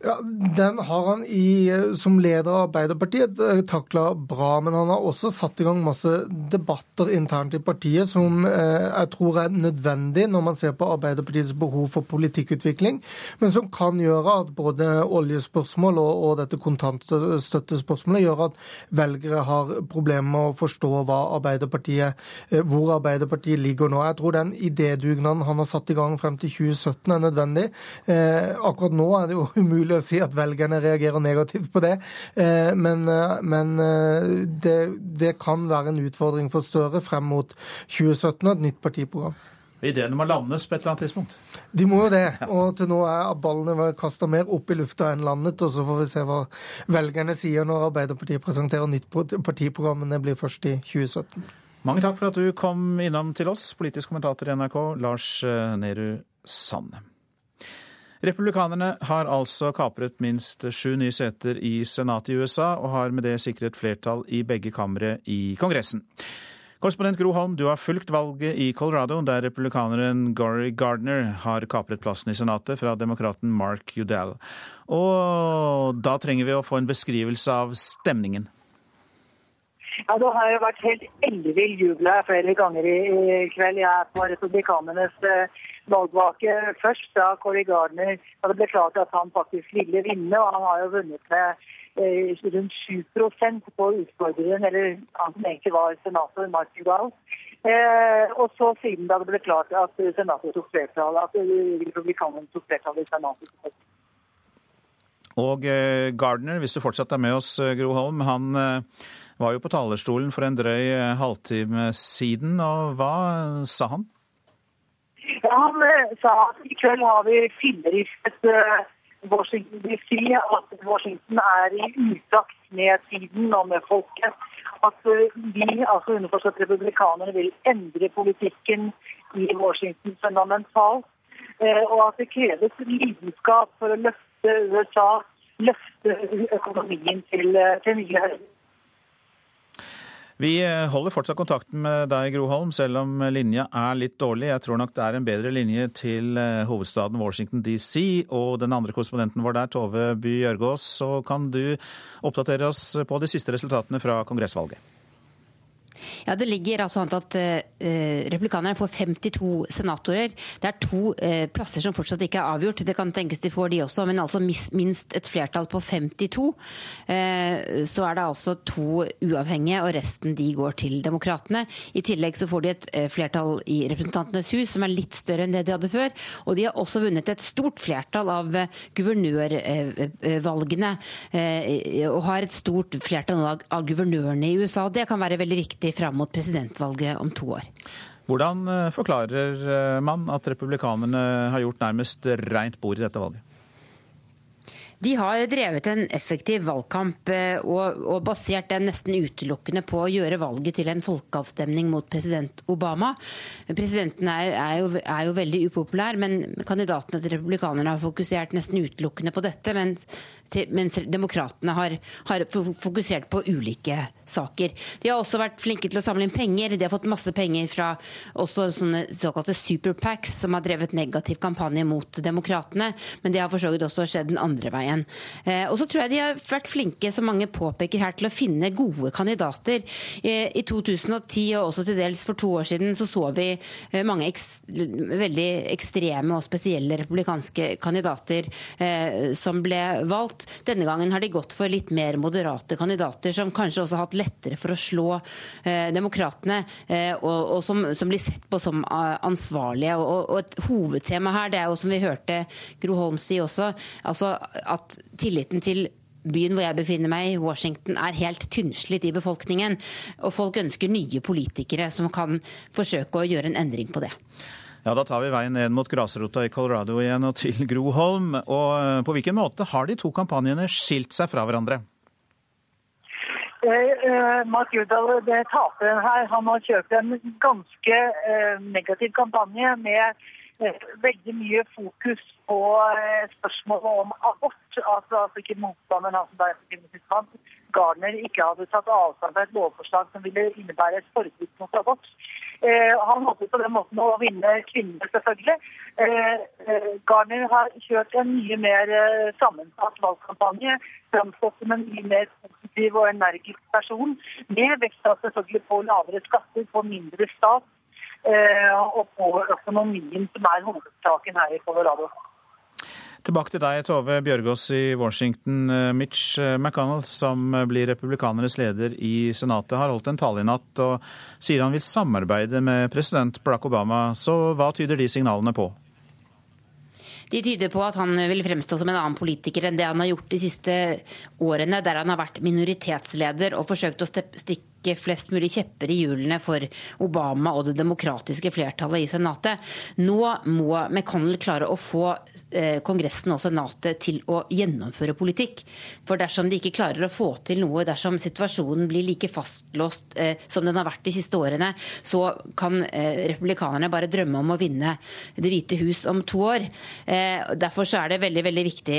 Ja, Den har han i, som leder av Arbeiderpartiet eh, takla bra. Men han har også satt i gang masse debatter internt i partiet som eh, jeg tror er nødvendig når man ser på Arbeiderpartiets behov for politikkutvikling, men som kan gjøre at både oljespørsmål og, og dette kontantstøttespørsmålet gjør at velgere har problemer med å forstå Arbeiderpartiet, eh, hvor Arbeiderpartiet ligger nå. Jeg tror den idédugnaden han har satt i gang frem til 2017 er nødvendig. Akkurat nå er det jo umulig umulig å si at velgerne reagerer negativt på det. Eh, men, eh, men eh, det, det, kan være en utfordring for Støre frem mot 2017 og et nytt partiprogram. Ideene må landes på et eller annet tidspunkt? De må jo det. Og til nå er ballene kasta mer opp i lufta enn landet. Og så får vi se hva velgerne sier når Arbeiderpartiet presenterer nytt partiprogram. Men det blir først i 2017. Mange takk for at du kom innom til oss, politisk kommentator i NRK, Lars Nehru Sand. Republikanerne har altså kapret minst sju nye seter i Senatet i USA, og har med det sikret flertall i begge kamre i Kongressen. Korrespondent Gro Holm, du har fulgt valget i Colorado, der republikaneren Gory Gardner har kapret plassen i Senatet fra demokraten Mark Udell. Og da trenger vi å få en beskrivelse av stemningen. Ja, Det har jo vært helt ellevill jubel flere ganger i, kveld. Jeg er på republikanernes eh, valgvake først da Corey Gardner da det ble klart at han faktisk ville vinne. og Han har jo vunnet med eh, rundt 7 på utfordreren, eller han som egentlig var senator, Mark Udall. Eh, og så siden da det ble klart at senatet tok flertall, at republikanerne tok flertall i senatet. Og eh, Gardner, hvis du fortsatt er med oss, eh, Gro Holm, han eh, var jo på talerstolen for en drøy eh, halvtime siden, og hva sa han? Ja, han eh, sa at i kveld har vi filleristet uh, Washington DC, at Washington er i utakt med tiden og med folket. At vi, altså underforstått republikanerne, vil endre politikken i Washington fundamentalt. Og at det kreves lidenskap for å løfte USA, løfte økonomien til, til nye høyder. Vi eh, holder fortsatt kontakten med deg, Gro Holm, selv om linja er litt dårlig. Jeg tror nok det er en bedre linje til eh, hovedstaden Washington DC. Og den andre korrespondenten vår der, Tove By Jørgaas. så kan du oppdatere oss på de siste resultatene fra kongressvalget. Ja, Det ligger altså an til at eh, republikanerne får 52 senatorer. Det er to eh, plasser som fortsatt ikke er avgjort. Det kan tenkes de får de også, men altså minst et flertall på 52. Eh, så er det altså to uavhengige, og resten de går til demokratene. I tillegg så får de et eh, flertall i Representantenes hus som er litt større enn det de hadde før. Og de har også vunnet et stort flertall av eh, guvernørvalgene, eh, og har et stort flertall av, av guvernørene i USA. og Det kan være veldig viktig fram mot presidentvalget om to år. Hvordan forklarer man at republikanerne har gjort nærmest rent bord i dette valget? De har drevet en effektiv valgkamp eh, og, og, basert den nesten utelukkende på å gjøre valget til en folkeavstemning mot president Obama. Presidenten er, er, jo, er jo, veldig upopulær, men kandidatene til republikanerne har fokusert nesten utelukkende på dette, mens, mens demokratene har, har, fokusert på ulike saker. De har også vært flinke til å samle inn penger. De har fått masse penger fra også sånne såkalte superpacks, som har drevet negativ kampanje mot demokratene, men det har for så vidt også skjedd den andre veien. Eh, og så tror jeg de har vært flinke, som mange påpeker her, til å finne gode kandidater. Eh, I 2010 og også til dels for to år siden så så vi eh, mange eks veldig ekstreme og spesielle republikanske kandidater som ble valgt. Denne gangen har de gått for litt mer moderate kandidater, som kanskje også har hatt lettere for å slå demokratene, og, og som, som, blir sett på som ansvarlige. Og, og, et hovedtema her, det er jo som vi hørte Gro Holm si også, altså at tilliten til byen hvor jeg befinner meg, Washington, er helt tynnslitt i befolkningen. Og folk ønsker nye politikere som kan forsøke å gjøre en endring på det. Ja, Da tar vi veien ned mot grasrota i Colorado igjen og til Gro Holm. Og eh, på hvilken måte har de to kampanjene skilt seg fra hverandre? Eh Mark Udall, taperen her, han har kjørt en ganske negativ kampanje med veldig mye fokus på spørsmålet om abort. Altså, at ikke motstanderen, altså Gardner ikke hadde tatt avstand fra et lovforslag som ville innebære et forbud mot abort. Eh, han håpet på den måten å vinne kvinnene, selvfølgelig. Eh, eh, Garner har kjørt en mye mer sammensatt valgkampanje. Framstått som en mye mer positiv og energisk person. Med vekt selvfølgelig på lavere skatter, på mindre stat og på økonomien, som er hovedsaken her i Colorado. Tilbake til deg, Tove Bjørgaas i Washington. Eh, Mitch eh, McConnell, som blir republikanernes leder i Senatet, har holdt en tale i natt og sier han vil samarbeide med president Barack Obama. Så hva tyder de signalene på? De tyder på at han vil fremstå som en annen politiker enn det han har gjort de siste årene, der han har vært minoritetsleder og forsøkt å stikke stikke flest mulig kjepper i hjulene for Obama og det demokratiske flertallet i Senatet. Nå må McConnell klare å få eh, Kongressen og Senatet til å gjennomføre politikk. For dersom de ikke klarer å få til noe, dersom situasjonen blir like fastlåst eh, som den har vært de siste årene, så kan eh, republikanerne bare drømme om å vinne Det hvite hus om to år. Derfor så er det veldig veldig viktig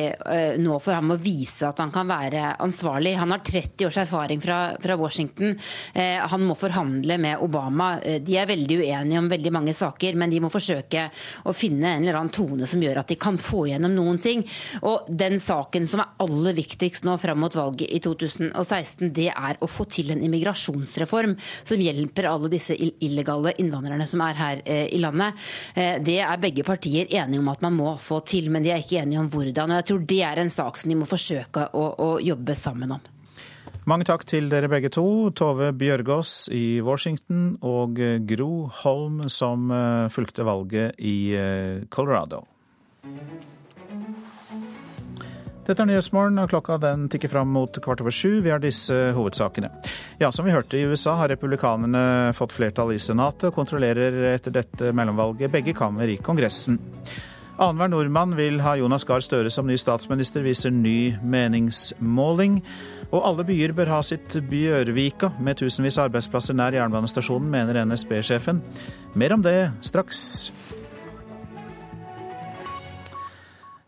nå for ham å vise at han kan være ansvarlig. Han har 30 års erfaring fra, fra Washington. Eh, han må forhandle med Obama. Eh, de er veldig uenige om veldig mange saker, men de må forsøke å finne en eller annen tone som gjør at de kan få gjennom noen ting. Og den saken som er aller viktigst nå fram mot valget i 2016, det er å få til en immigrasjonsreform som hjelper alle disse illegale innvandrerne som er her eh, i landet. Det er begge partier enige om at man må få til, men de er ikke enige om hvordan. Og jeg tror det er en sak som de må forsøke å, å jobbe sammen om. Mange takk til dere begge to. Tove Bjørgaas i Washington og Gro Holm som eh, fulgte valget i eh, Colorado. Dette er Nyhetsmorgen, og klokka den tikker fram mot kvart over sju. Vi har disse hovedsakene. Ja, Som vi hørte i USA, har republikanerne fått flertall i Senatet og kontrollerer etter dette mellomvalget begge kammer i Kongressen. Annenhver nordmann vil ha Jonas Gahr Støre som ny statsminister, viser ny meningsmåling. Og alle byer bør ha sitt Bjørvika, med tusenvis av arbeidsplasser nær jernbanestasjonen, mener NSB-sjefen. Mer om det straks.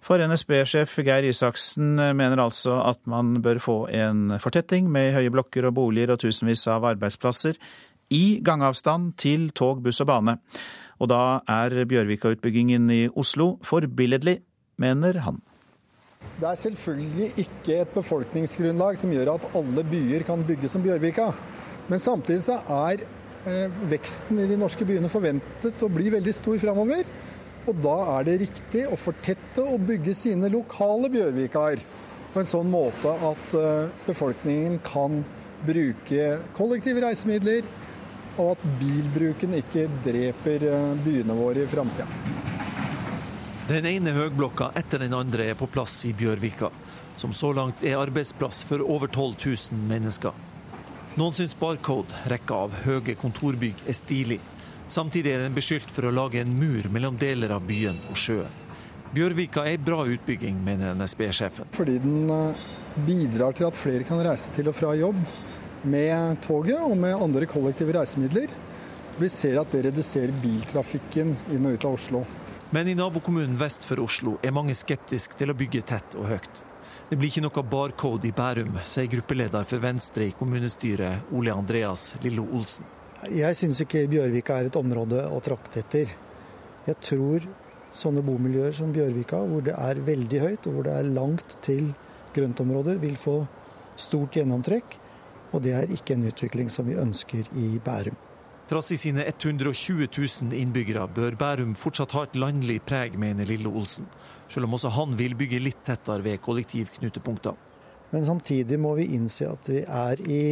For NSB-sjef Geir Isaksen mener altså at man bør få en fortetting med høye blokker og boliger og tusenvis av arbeidsplasser i gangavstand til tog, buss og bane. Og da er Bjørvika-utbyggingen i Oslo forbilledlig, mener han. Det er selvfølgelig ikke et befolkningsgrunnlag som gjør at alle byer kan bygges som Bjørvika. Men samtidig så er eh, veksten i de norske byene forventet å bli veldig stor framover. Og da er det riktig å fortette og bygge sine lokale Bjørvikaer på en sånn måte at eh, befolkningen kan bruke kollektive reisemidler, og at bilbruken ikke dreper eh, byene våre i framtida. Den ene høgblokka etter den andre er på plass i Bjørvika, som så langt er arbeidsplass for over 12 000 mennesker. Noen syns Barcode, rekka av høye kontorbygg, er stilig. Samtidig er den beskyldt for å lage en mur mellom deler av byen og sjøen. Bjørvika er en bra utbygging, mener NSB-sjefen. Fordi den eh, bidrar til at flere kan reise til og fra jobb med toget og med andre kollektive reisemidler. Vi ser at det reduserer biltrafikken inn og ut av Oslo. Men i nabokommunen vest for Oslo er mange skeptiske til å bygge tett og høyt. Det blir ikke noe barcode i Bærum, sier gruppeleder for Venstre i kommunestyret, Ole Andreas Lillo Olsen. Jeg syns ikke Bjørvika er et område å trakte etter. Jeg tror sånne bomiljøer som Bjørvika, hvor det er veldig høyt og hvor det er langt til grøntområder, vil få stort gjennomtrekk. Og det er ikke en utvikling som vi ønsker i Bærum. Trass i sine 120 000 innbyggere bør Bærum fortsatt ha et landlig preg, mener Lille Olsen. Selv om også han vil bygge litt tettere ved kollektivknutepunktene. Men samtidig må vi innse at vi er i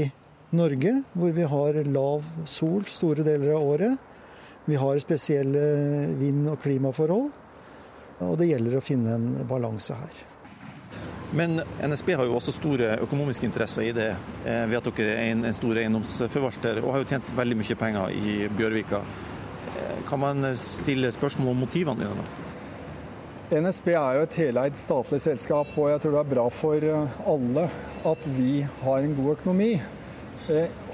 Norge, hvor vi har lav sol store deler av året. Vi har spesielle vind- og klimaforhold. Og det gjelder å finne en balanse her. Men NSB har jo også store økonomiske interesser i det, eh, ved at dere er en, stor eiendomsforvalter og har jo tjent veldig mye penger i Bjørvika. Eh, kan man stille spørsmål om motivene dine? NSB er jo et heleid statlig selskap, og jeg tror det er bra for eh, alle at vi har en god økonomi.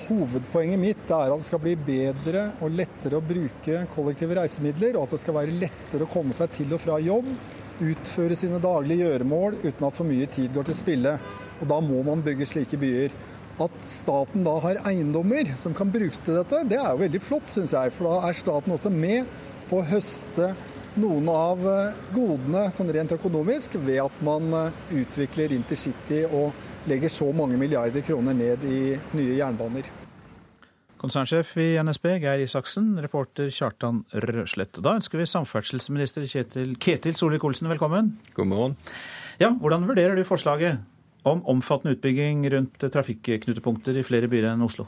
Hovedpoenget mitt er at det skal bli bedre og lettere å bruke kollektive reisemidler, og at det skal være lettere å komme seg til og fra jobb utføre sine daglige gjøremål uten at for mye tid går til spille. Og Da må man bygge slike byer. At staten da har eiendommer som kan brukes til dette, det er jo veldig flott, syns jeg. For da er staten også med på å høste noen av eh, godene sånn rent økonomisk ved at man eh, utvikler intercity og legger så mange milliarder kroner ned i nye jernbaner. Konsernsjef i NSB, Geir Isaksen. Reporter Kjartan Røslett. Da ønsker vi samferdselsminister Kjetil, Ketil Solvik-Olsen velkommen. God morgen. Ja, Hvordan vurderer du forslaget om omfattende utbygging rundt trafikknutepunkter i flere byer enn Oslo?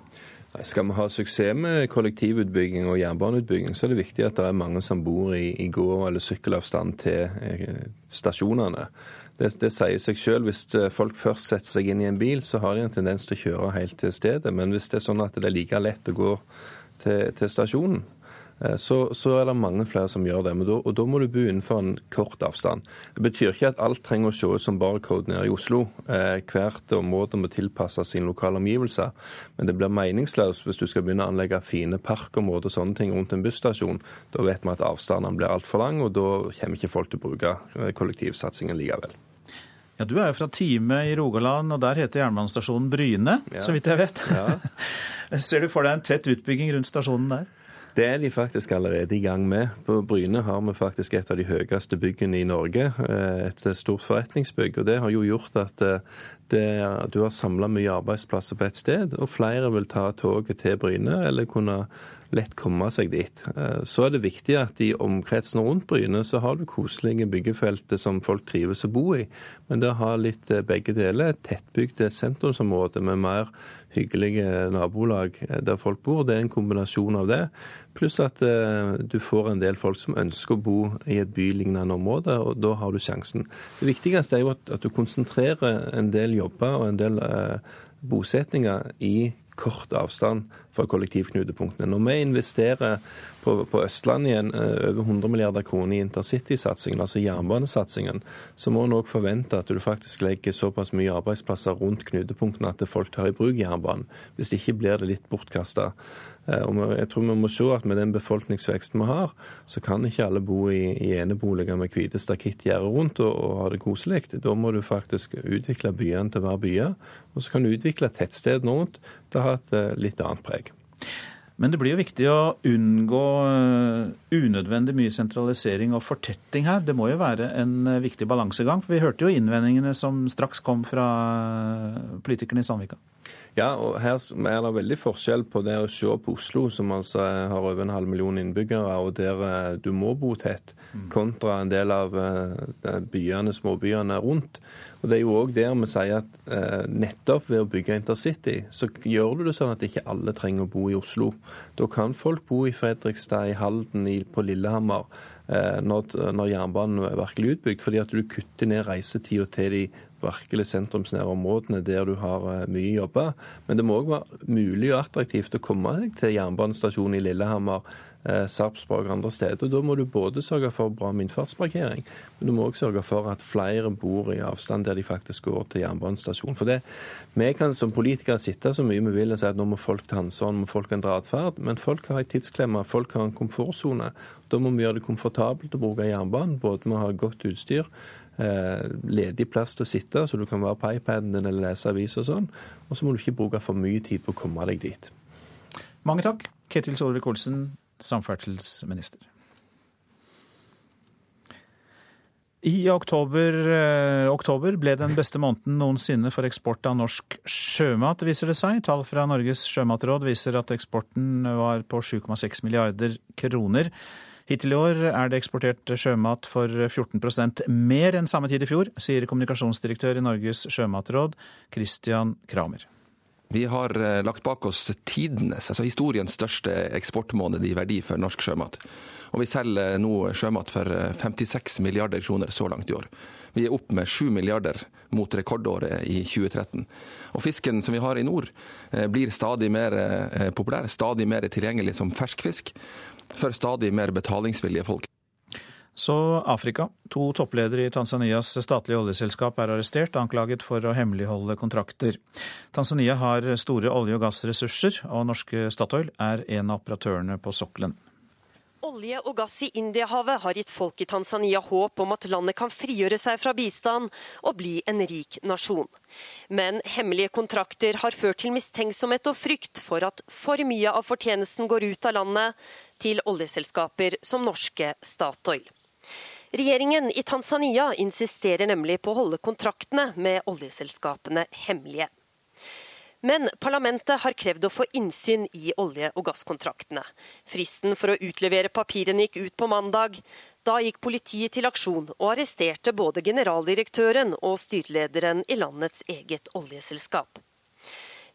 Skal vi ha suksess med kollektivutbygging og jernbaneutbygging, så er det viktig at det er mange som bor i, i gå- eller sykkelavstand til eh, stasjonene. Det, det, sier seg selv. Hvis eh, folk først setter seg inn i en bil, så har de en tendens til å kjøre helt til stedet. Men hvis det er sånn at det er like lett å gå til, til stasjonen, så, så, er det mange flere som gjør det. Da, og da må du bo innenfor en kort avstand. Det betyr ikke at alt trenger å se ut som barcode nede i Oslo. Eh, hvert område må tilpasse sine lokale omgivelser. Men det blir meningsløst hvis du skal begynne å anlegge fine parkområder og sånne ting rundt en busstasjon. Da vet vi at avstandene blir altfor lange, og da kommer ikke folk til å bruke kollektivsatsingen likevel. Ja, Du er jo fra Time i Rogaland, og der heter jernbanestasjonen Bryne, ja. så vidt jeg vet. Ja. Ser du for deg en tett utbygging rundt stasjonen der? Det er de faktisk allerede i gang med. På Bryne har vi faktisk et av de høyeste byggene i Norge. Eh, et stort forretningsbygg. og Det har jo gjort at eh, det, du har samla mye arbeidsplasser på ett sted, og flere vil ta toget til Bryne eller kunne lett komme seg dit. Eh, så er det viktig at i omkretsen rundt Bryne så har du koselige byggefelter som folk trives å bo i. Men det har litt eh, begge deler. Et tettbygd sentrumsområde med mer hyggelige nabolag eh, der folk bor. Det er en kombinasjon av det. Pluss at du får en del folk som ønsker å bo i et bylignende område, og da har du sjansen. Det viktigste er jo at, du konsentrerer en del jobber og en del bosetninger i kort avstand fra kollektivknutepunktene. Når vi investerer på, på Østlandet igjen eh, over 100 milliarder kroner i intercitysatsingen, altså jernbanesatsingen, så må en òg forvente at du faktisk legger såpass mye arbeidsplasser rundt knutepunktene at folk tar i bruk jernbanen. Hvis ikke blir det litt bortkasta. Eh, jeg tror vi må se at med den befolkningsveksten vi har, så kan ikke alle bo i, i eneboliger med hvite stakittgjerder rundt og, og, ha det koselig. Da må du faktisk utvikle byene til å være byer. Og så kan du utvikle tettstedene rundt til å ha et eh, litt annet preg. Men det blir jo viktig å unngå eh, unødvendig mye sentralisering og fortetting her. Det må jo være en viktig balansegang. For vi hørte jo innvendingene som straks kom fra politikerne i Sandvika. Ja, og her er det veldig forskjell på det å se på Oslo, som altså har over en halv million innbyggere, og der eh, du må bo tett, mm. kontra en del av eh, byene, småbyene rundt. Og Det er jo òg der vi sier at eh, nettopp ved å bygge intercity, så gjør du det sånn at ikke alle trenger å bo i Oslo. Da kan folk bo i Fredrikstad, i Halden, i, på Lillehammer. Når, når, jernbanen er virkelig utbygd, fordi at du kutter ned reisetida til de virkelig sentrumsnære områdene der du har eh, mye jobber. Men det må òg være mulig og attraktivt å komme til jernbanestasjonen i Lillehammer eh, Sarpsborg og andre steder. Da må du både sørge for bra innfartsparkering, men du må også sørge for at flere bor i avstand der de faktisk går til jernbanestasjonen. For det, Vi kan som politikere sitte så mye vi vil og si at nå må folk ta ansvar, nå må folk endre atferd, men folk har en tidsklemme, folk har en komfortsone. Da må vi gjøre det komfortabelt å bruke jernbanen, både med å ha godt utstyr, eh, ledig plass til å sitte, så du kan være på iPaden din eller lese avis og sånn. Og så må du ikke bruke for mye tid på å komme deg dit. Mange takk, Ketil Solvik-Olsen, samferdselsminister. I oktober, eh, oktober, ble den beste måneden noensinne for eksport av norsk sjømat, viser det seg. Tall fra Norges sjømatråd viser at eksporten var på 7,6 milliarder kroner. Hittil i år er det eksportert sjømat for 14 mer enn samme tid i fjor, sier kommunikasjonsdirektør i Norges sjømatråd, Christian Kramer. Vi har eh, lagt bak oss tidenes, altså historiens største eksportmåned i verdi for norsk sjømat. Og vi selger nå sjømat for 56 milliarder kroner så langt i år. Vi er opp med 7 milliarder mot rekordåret i 2013. Og fisken som vi har i nord eh, blir stadig mer eh, populær, stadig mer tilgjengelig som ferskfisk for stadig mer betalingsvillige folk. Så Afrika. To toppledere i Tanzanias statlige oljeselskap er arrestert, anklaget for å hemmeligholde kontrakter. Tanzania har store olje- og gassressurser, og norske Statoil er en av operatørene på sokkelen. Olje og gass i Indiahavet har gitt folk i Tanzania håp om at landet kan frigjøre seg fra bistand og bli en rik nasjon. Men hemmelige kontrakter har ført til mistenksomhet og frykt for at for mye av fortjenesten går ut av landet til oljeselskaper som norske Statoil. Regjeringen i Tanzania insisterer nemlig på å holde kontraktene med oljeselskapene hemmelige. Men parlamentet har krevd å få innsyn i olje- og gasskontraktene. Fristen for å utlevere papirene gikk ut på mandag. Da gikk politiet til aksjon og arresterte både generaldirektøren og styrelederen i landets eget oljeselskap.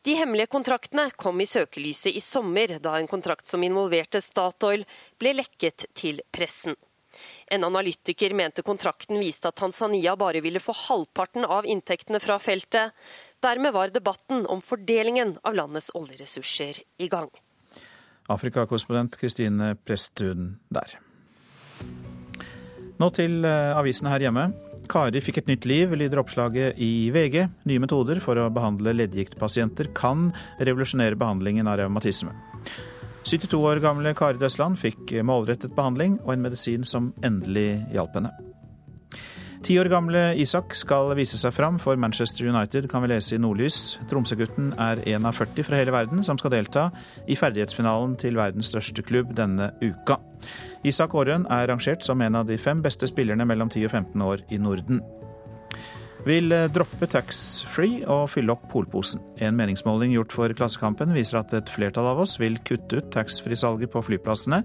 De hemmelige kontraktene kom i søkelyset i sommer, da en kontrakt som involverte Statoil, ble lekket til pressen. En analytiker mente kontrakten viste at Tanzania bare ville få halvparten av inntektene fra feltet. Dermed var debatten om fordelingen av landets oljeressurser i gang. Afrikakorrespondent Kristine Presttun der. Nå til eh, avisene her hjemme. Kari fikk et nytt liv, lyder oppslaget i VG. Nye metoder for å behandle leddgiktpasienter kan revolusjonere behandlingen av revmatisme. 72 år gamle Kari Døsland fikk målrettet behandling og en medisin som endelig hjalp henne. Ti år gamle Isak skal vise seg fram for Manchester United, kan vi lese i Nordlys. Tromsø-gutten er en av 40 fra hele verden som skal delta i ferdighetsfinalen til verdens største klubb denne uka. Isak Aarøen er rangert som en av de fem beste spillerne mellom 10 og 15 år i Norden. Vil droppe taxfree og fylle opp polposen. En meningsmåling gjort for Klassekampen viser at et flertall av oss vil kutte ut taxfree-salget på flyplassene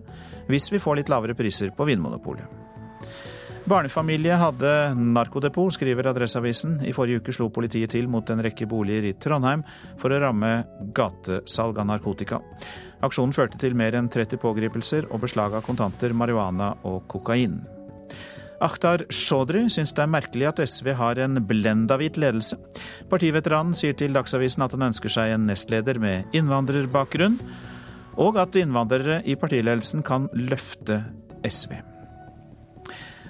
hvis vi får litt lavere priser på Vinmonopolet. Barnefamilie hadde narkodepot, skriver Adresseavisen. I forrige uke slo politiet til mot en rekke boliger i Trondheim for å ramme gatesalg av narkotika. Aksjonen førte til mer enn 30 pågripelser og beslag av kontanter, marihuana og kokain. Akhtar Chaudhry syns det er merkelig at SV har en blendahvit ledelse. Partiveteranen sier til Dagsavisen at han ønsker seg en nestleder med innvandrerbakgrunn, og at innvandrere i partiledelsen kan løfte SV.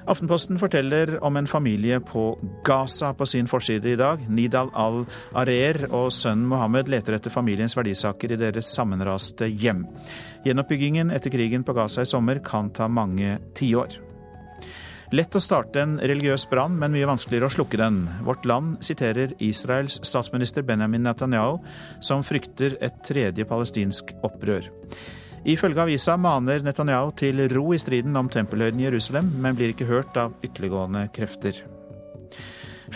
Aftenposten forteller om en familie på Gaza på sin forside i dag. Nidal al-Arer og sønnen Mohammed leter etter familiens verdisaker i deres sammenraste hjem. Gjenoppbyggingen etter krigen på Gaza i sommer kan ta mange tiår. Lett å starte en religiøs brann, men mye vanskeligere å slukke den. Vårt Land siterer Israels statsminister Benjamin Netanyahu, som frykter et tredje palestinsk opprør. Ifølge avisa maner Netanyahu til ro i striden om tempelhøyden i Jerusalem, men blir ikke hørt av ytterliggående krefter.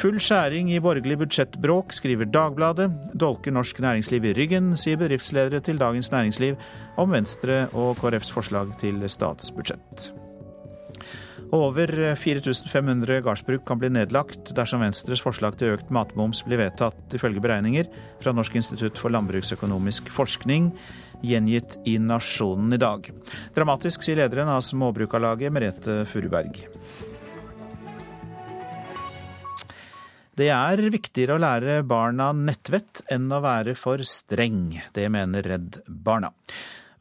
Full skjæring i borgerlig budsjettbråk, skriver Dagbladet. Dolker norsk næringsliv i ryggen, sier bedriftsledere til Dagens Næringsliv om Venstre og KrFs forslag til statsbudsjett. Over 4500 gardsbruk kan bli nedlagt dersom Venstres forslag til økt matmoms blir vedtatt, ifølge beregninger fra Norsk institutt for landbruksøkonomisk forskning, gjengitt i Nasjonen i dag. Dramatisk, sier lederen av Småbrukarlaget, Merete Furuberg. Det er viktigere å lære barna nettvett enn å være for streng. Det mener Redd Barna.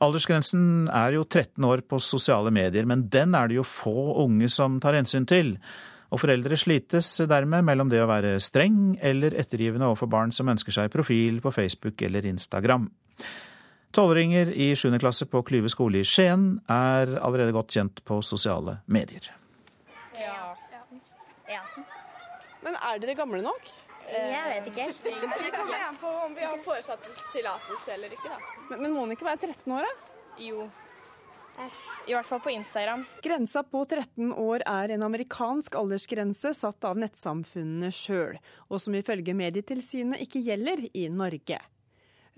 Aldersgrensen er jo 13 år på sosiale medier, men den er det jo få unge som tar hensyn til. Og foreldre slites dermed mellom det å være streng eller ettergivende overfor barn som ønsker seg profil på Facebook eller Instagram. Tolvåringer i 7. klasse på Klyve skole i Skien er allerede godt kjent på sosiale medier. Ja. ja. Men er dere gamle nok? Jeg vet ikke helt. Det kommer an på om vi har foresattes tillatelse eller ikke. da. Men, men må hun ikke være 13 år, da? Jo. I hvert fall på Instagram. Grensa på 13 år er en amerikansk aldersgrense satt av nettsamfunnene sjøl, og som ifølge Medietilsynet ikke gjelder i Norge.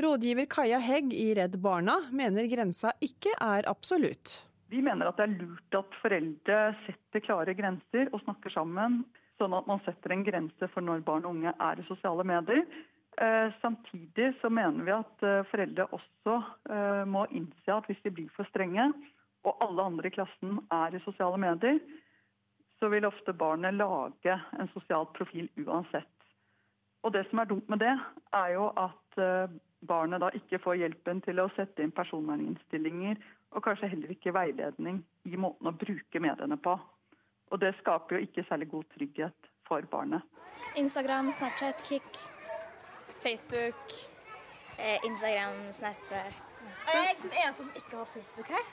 Rådgiver Kaja Hegg i Redd Barna mener grensa ikke er absolutt. Vi mener at det er lurt at foreldre setter klare grenser og snakker sammen, sånn at man setter en grense for når barn og unge er i sosiale medier. Eh, samtidig så mener vi at eh, foreldre også eh, må innse at hvis de blir for strenge, og alle andre i klassen er i sosiale medier, så vil ofte barnet lage en sosial profil uansett. Og det som er dumt med det, er jo at barnet da ikke får hjelpen til å sette inn personverninnstillinger, og kanskje heller ikke veiledning i måten å bruke mediene på. Og det skaper jo ikke særlig god trygghet for barnet. Instagram, Snapchat, Kik, Facebook, eh, Instagram, Snapchat. Er jeg liksom eneste som ikke har Facebook her?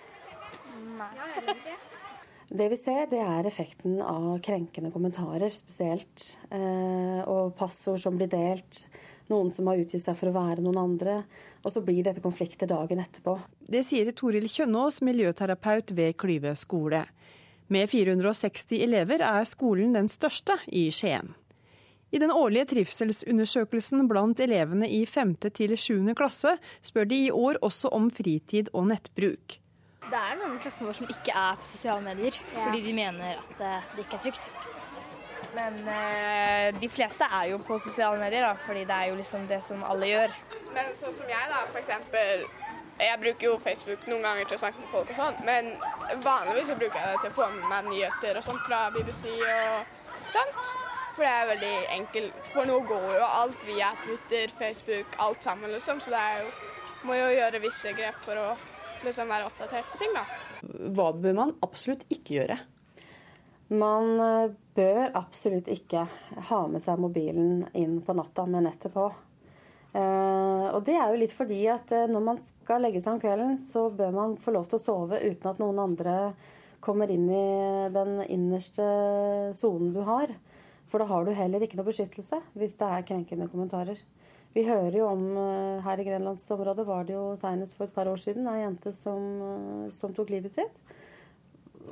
Nei. Det vi ser, det er effekten av krenkende kommentarer spesielt. Eh, og passord som blir delt. Noen som har utgitt seg for å være noen andre. Og så blir dette konflikter dagen etterpå. Det sier Toril Kjønnås, miljøterapeut ved Klyve skole. Med 460 elever er skolen den største i Skien. I den årlige trivselsundersøkelsen blant elevene i 5. til 7. klasse spør de i år også om fritid og nettbruk. Det er noen i klassen vår som ikke er på sosiale medier, ja. fordi de mener at eh, det ikke er trygt. Men eh, de fleste er jo på sosiale medier, da, fordi det er jo liksom det som alle gjør. Men sånn som jeg, da, for eksempel. Jeg bruker jo Facebook noen ganger til å snakke med folk og sånn, men vanligvis så bruker jeg det til å få med meg nyheter og sånt fra BBC og sånt. For det er veldig enkelt. For nå går jo alt via Twitter, Facebook, alt sammen, liksom. Så det er jo, må jo gjøre visse grep for å liksom være oppdatert på ting, da. Hva bør man absolutt ikke gjøre? Man eh, bør absolutt ikke ha med seg mobilen inn på natta med nettet på. Uh, og det er jo litt fordi at uh, når man skal legge seg om kvelden, så bør man få lov til å sove uten at noen andre kommer inn i den innerste sonen du har. For da har du heller ikke noe beskyttelse hvis det er krenkende kommentarer. Vi hører jo om uh, her i grenlandsområdet var det jo senest for et par år siden ei jente som, som tok livet sitt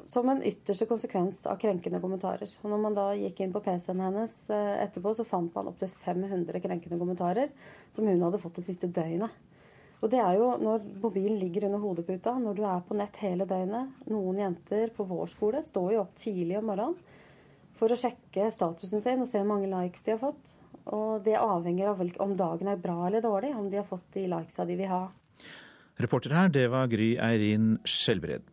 som en ytterste konsekvens av krenkende kommentarer. Og når man da gikk inn på PC-en hennes eh, etterpå, så fant man opptil 500 krenkende kommentarer som hun hadde fått det siste døgnet. Og det er jo når mobilen ligger under hodeputa, når du er på nett hele døgnet. Noen jenter på vår skole står jo opp tidlig om morgenen for å sjekke statusen sin og se hvor mange likes de har fått. Og det avhenger av om dagen er bra eller dårlig, om de har fått de likesa de vil ha. Reporter her, det var Gry Eirin Skjelbred.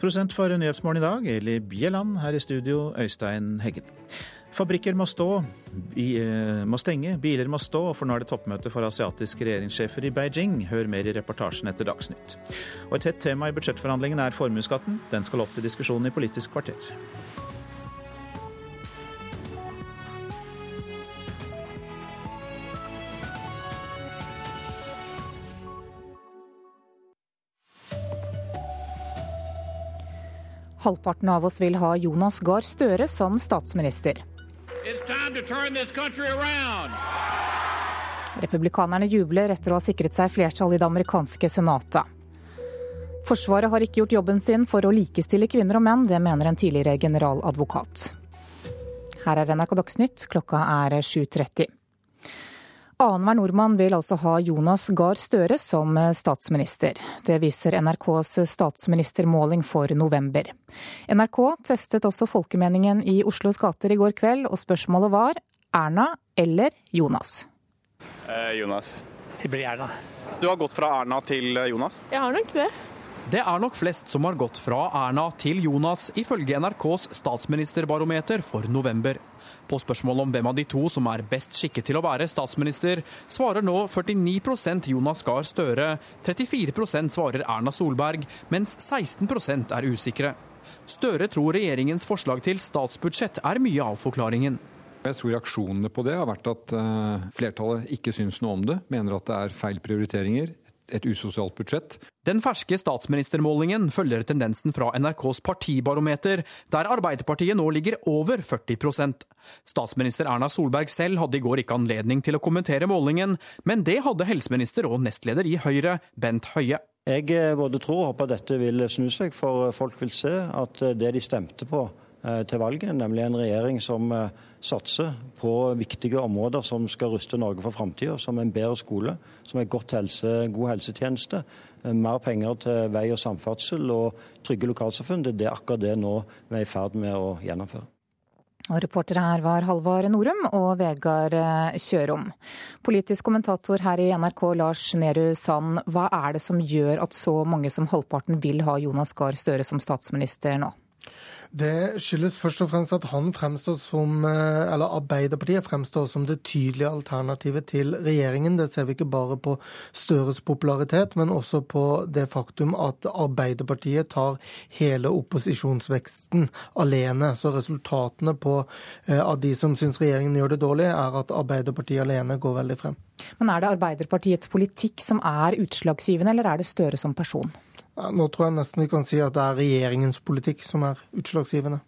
Prosent for Nyhetsmorgen i dag, Eli Bjelland. Her i studio, Øystein Heggen. Fabrikker må stå, eh, må stenge, biler må stå, for nå er det toppmøte for asiatiske regjeringssjefer i Beijing. Hør mer i reportasjen etter Dagsnytt. Og et hett tema i budsjettforhandlingene er formuesskatten. Den skal opp til diskusjon i Politisk kvarter. Halvparten av oss vil ha Jonas Gahr Støre som statsminister. Republikanerne jubler etter å ha sikret seg flertall i det amerikanske senatet. Forsvaret har ikke gjort jobben sin for å likestille kvinner og menn, det mener en tidligere generaladvokat. Her er NRK Dagsnytt, klokka er 7.30. Annenhver nordmann vil altså ha Jonas Gahr Støre som statsminister. Det viser NRKs statsministermåling for november. NRK testet også folkemeningen i Oslos gater i går kveld, og spørsmålet var Erna eller Jonas? Eh, Jonas. Det blir Erna. Du har gått fra Erna til Jonas? Jeg har nok det. Det er nok flest som har gått fra Erna til Jonas, ifølge NRKs statsministerbarometer for november. På spørsmål om hvem av de to som er best skikket til å være statsminister, svarer nå 49% Jonas Gahr Støre, 34% svarer Erna Solberg, mens 16% er usikre. Støre tror regjeringens forslag til statsbudsjett er mye av forklaringen. Jeg tror reaksjonene på det har vært at eh, flertallet ikke syns noe om det, mener at det er feil prioriteringer, et usosialt budsjett. Den ferske statsministermålingen følger tendensen fra NRKs partibarometer, der Arbeiderpartiet nå ligger over 40% Statsminister Erna Solberg selv hadde i går ikke anledning til å kommentere målingen, men det hadde helseminister og nestleder i Høyre, Bent Høie. Jeg eh, både tror og håper dette vil snu seg, for folk vil se at eh, det de stemte på til valget, nemlig en regjering som eh, satser på viktige områder som skal ruste Norge for framtida, som en bedre skole, som en helse, god helsetjeneste, eh, mer penger til vei og samferdsel og trygge lokalsamfunn. Det er akkurat det nå vi er i ferd med å gjennomføre. Og reportere her var Halvard Norum og Vegard Kjørom. Politisk kommentator her i NRK, Lars Nehru Sand. Hva er det som gjør at så mange som halvparten vil ha Jonas Gahr Støre som statsminister nå? Det skyldes først og fremst at han fremstår som, eh, eller Arbeiderpartiet fremstår som det tydelige alternativet til regjeringen. Det ser vi ikke bare på Støres popularitet, men også på det faktum at Arbeiderpartiet tar hele opposisjonsveksten alene. Så resultatene på, eh, av de som syns regjeringen gjør det dårlig, er at Arbeiderpartiet alene går veldig frem. Men er det Arbeiderpartiets politikk som er utslagsgivende, eller er det Støre som person? Nå tror jeg nesten vi kan si at det er regjeringens politikk som er utslagsgivende.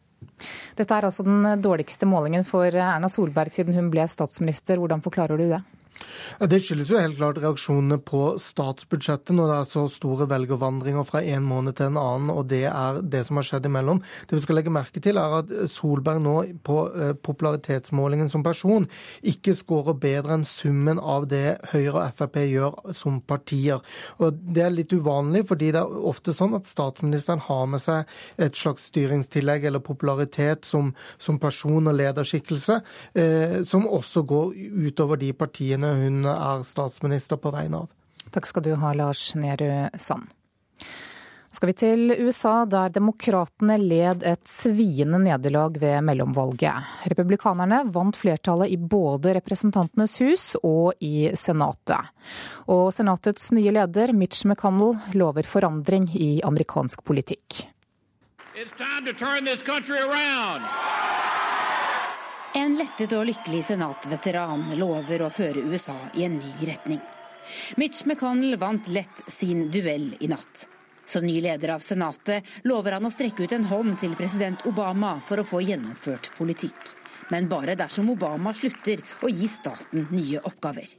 Dette er altså den dårligste målingen for Erna Solberg siden hun ble statsminister. Hvordan forklarer du det? Det skyldes jo helt klart reaksjonene på statsbudsjettet når det er så store velgervandringer fra en måned til en annen, og det er det som har skjedd imellom. Det vi skal legge merke til, er at Solberg nå på eh, popularitetsmålingen som person ikke skårer bedre enn summen av det Høyre og Frp gjør som partier. Og Det er litt uvanlig, fordi det er ofte sånn at statsministeren har med seg et slags styringstillegg eller popularitet som, som person og lederskikkelse, eh, som også går utover de partiene hun er statsminister på vegne av. Takk skal du ha, Lars Nehru Sand. Skal vi til USA, der demokratene led et sviende nederlag ved mellomvalget. Republikanerne vant flertallet i både Representantenes hus og i Senatet. Og Senatets nye leder, Mitch McConnell, lover forandring i amerikansk politikk. It's time to turn this country around. En lettet og lykkelig senatveteran lover å føre USA i en ny retning. Mitch McConnell vant lett sin duell i natt. Som ny leder av Senatet lover han å strekke ut en hånd til president Obama for å få gjennomført politikk. Men bare dersom Obama slutter å gi staten nye oppgaver.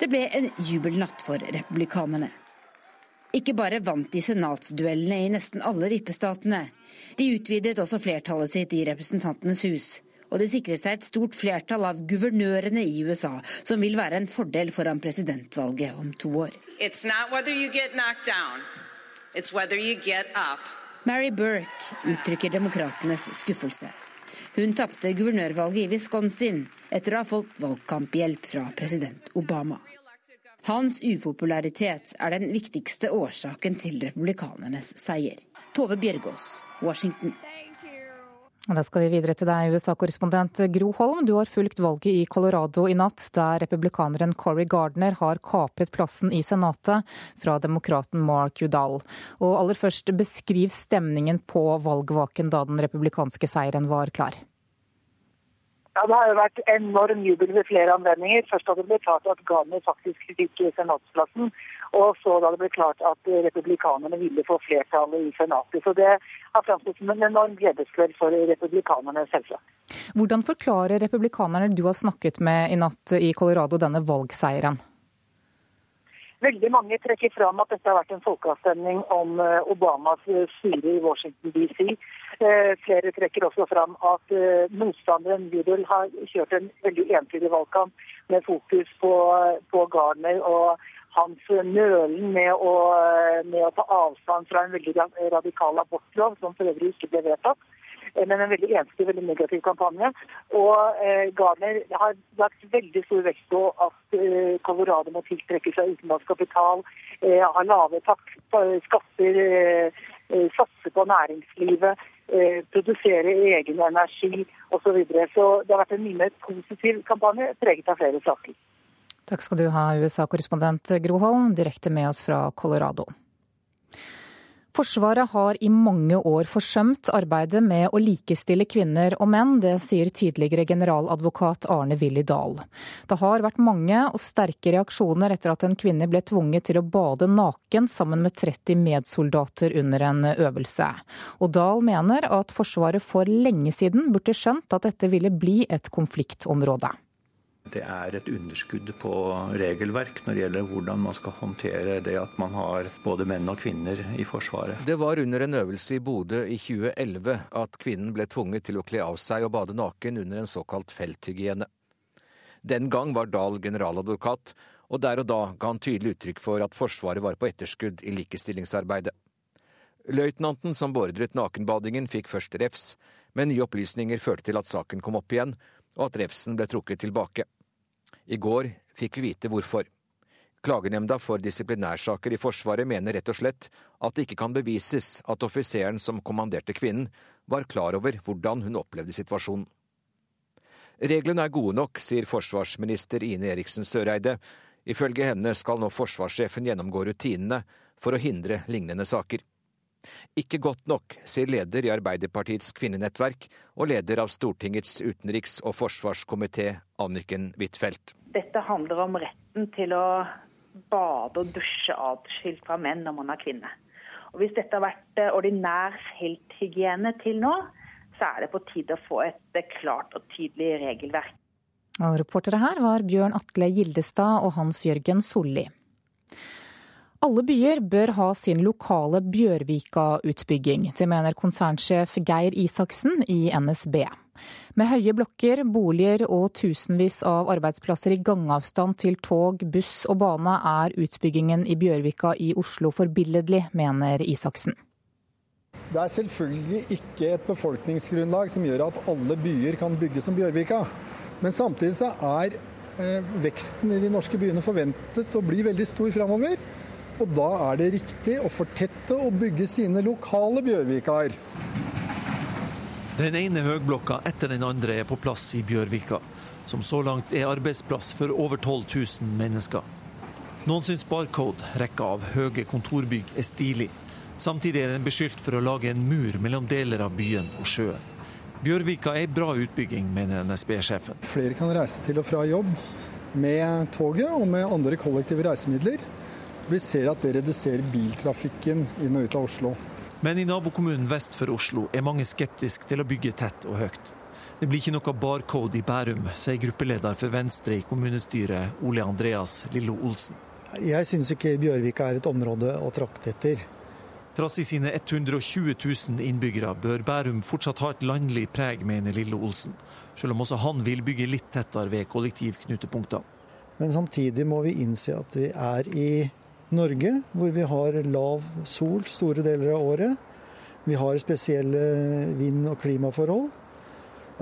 Det ble en jubelnatt for republikanerne. Ikke bare vant de senatsduellene i nesten alle vippestatene. De utvidet også flertallet sitt i Representantenes hus. Og de sikret seg et stort flertall av guvernørene i USA, som vil være en fordel foran presidentvalget om to år. Mary Burke uttrykker demokratenes skuffelse. Hun tapte guvernørvalget i Wisconsin etter å ha fått valgkamphjelp fra president Obama. Hans upopularitet er den viktigste årsaken til republikanernes seier. Tove Bjørgaas, Washington. Da skal vi videre til deg, USA-korrespondent Gro Holm. Du har fulgt valget i Colorado i natt, der republikaneren Cory Gardner har kapret plassen i Senatet fra demokraten Mark Udall. Og aller først, beskriv stemningen på valgvaken da den republikanske seieren var klar. Ja, Det har jo vært enorm jubel ved flere anledninger. Først da det ble klart at Ghani faktisk fikk senatsplassen, og så da det ble klart at republikanerne ville få flertallet i senatet. Så det har framstått som en enorm gledeskveld for republikanerne, selvsagt. Hvordan forklarer republikanerne du har snakket med i natt i Colorado denne valgseieren? Veldig mange trekker fram at dette har vært en folkeavstemning om eh, Obamas eh, styre i Washington DC. Eh, flere trekker også fram at motstanderen Goodell har kjørt en veldig entydig valgkamp med fokus på, på Gardner og hans nølen med å, med å ta avstand fra en veldig radikal abortlov, som for øvrig ikke ble vedtatt. Men en veldig ensidig, veldig negativ kampanje. Og eh, Gardner har lagt veldig stor vekt på at eh, Colorado må tiltrekke seg utenlandsk kapital, eh, ha lave tak, skatter, eh, eh, satse på næringslivet, eh, produsere egen energi osv. Så, videre. så det har vært en mye mer positiv kampanje, preget av flere saker. Takk skal du ha, USA-korrespondent Gro Holm, direkte med oss fra Colorado. Forsvaret har i mange år forsømt arbeidet med å likestille kvinner og menn. Det sier tidligere generaladvokat Arne Willy Dahl. Det har vært mange og sterke reaksjoner etter at en kvinne ble tvunget til å bade naken sammen med 30 medsoldater under en øvelse. Og Dahl mener at Forsvaret for lenge siden burde skjønt at dette ville bli et konfliktområde. Det er et underskudd på regelverk når det gjelder hvordan man skal håndtere det at man har både menn og kvinner i Forsvaret. Det var under en øvelse i Bodø i 2011 at kvinnen ble tvunget til å kle av seg og bade naken under en såkalt felthygiene. Den gang var Dahl generaladvokat, og der og da ga han tydelig uttrykk for at Forsvaret var på etterskudd i likestillingsarbeidet. Løytnanten som beordret nakenbadingen, fikk først refs, men nye opplysninger førte til at saken kom opp igjen, og at refsen ble trukket tilbake. I går fikk vi vite hvorfor. Klagenemnda for disiplinærsaker i Forsvaret mener rett og slett at det ikke kan bevises at offiseren som kommanderte kvinnen, var klar over hvordan hun opplevde situasjonen. Reglene er gode nok, sier forsvarsminister Ine Eriksen Søreide. Ifølge henne skal nå forsvarssjefen gjennomgå rutinene for å hindre lignende saker. Ikke godt nok, sier leder i Arbeiderpartiets kvinnenettverk og leder av Stortingets utenriks- og forsvarskomité, Anniken Huitfeldt. Dette handler om retten til å bade og dusje atskilt fra menn når man er kvinne. Og Hvis dette har vært eh, ordinær felthygiene til nå, så er det på tide å få et eh, klart og tydelig regelverk. Og reportere her var Bjørn Atle Gildestad og Hans Jørgen Solli. Alle byer bør ha sin lokale Bjørvika-utbygging. Det mener konsernsjef Geir Isaksen i NSB. Med høye blokker, boliger og tusenvis av arbeidsplasser i gangavstand til tog, buss og bane, er utbyggingen i Bjørvika i Oslo forbilledlig, mener Isaksen. Det er selvfølgelig ikke et befolkningsgrunnlag som gjør at alle byer kan bygges som Bjørvika. Men samtidig så er eh, veksten i de norske byene forventet å bli veldig stor framover. Og da er det riktig å fortette og bygge sine lokale Bjørvikar. Den ene høgblokka etter den andre er på plass i Bjørvika, som så langt er arbeidsplass for over 12 000 mennesker. Noen syns Barcode, rekka av høye kontorbygg, er stilig. Samtidig er den beskyldt for å lage en mur mellom deler av byen og sjøen. Bjørvika er ei bra utbygging, mener NSB-sjefen. Flere kan reise til og fra jobb med toget og med andre kollektive reisemidler. Vi ser at det reduserer biltrafikken inn og ut av Oslo. Men i nabokommunen vest for Oslo er mange skeptiske til å bygge tett og høyt. Det blir ikke noe barcode i Bærum, sier gruppeleder for Venstre i kommunestyret, Ole Andreas Lillo Olsen. Jeg syns ikke Bjørvika er et område å trakte etter. Trass i sine 120 000 innbyggere bør Bærum fortsatt ha et landlig preg, mener Lillo Olsen. Selv om også han vil bygge litt tettere ved kollektivknutepunktene. Men samtidig må vi innse at vi er i Norge, hvor vi har lav sol store deler av året. Vi har spesielle vind- og klimaforhold.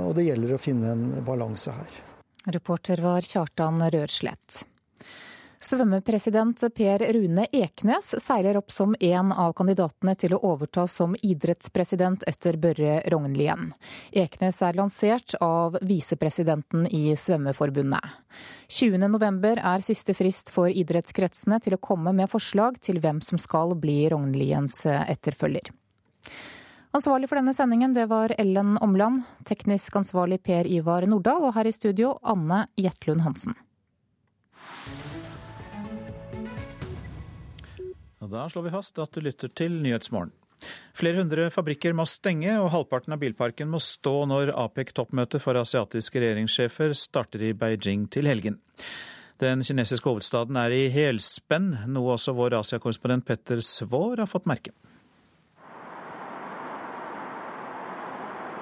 Og det gjelder å finne en balanse her. Reporter var Kjartan Rørslett. Svømmepresident Per Rune Eknes seiler opp som en av kandidatene til å overta som idrettspresident etter Børre Rognlien. Eknes er lansert av visepresidenten i Svømmeforbundet. 20.11 er siste frist for idrettskretsene til å komme med forslag til hvem som skal bli Rognliens etterfølger. Ansvarlig for denne sendingen det var Ellen Omland, teknisk ansvarlig Per Ivar Nordahl og her i studio Anne Jetlund Hansen. Og da slår vi fast at du lytter til Nyhetsmorgen. Flere hundre fabrikker må stenge, og halvparten av bilparken må stå når APEC-toppmøtet for asiatiske regjeringssjefer starter i Beijing til helgen. Den kinesiske hovedstaden er i helspenn, noe også vår Asia-korrespondent Petter Svaar har fått merke.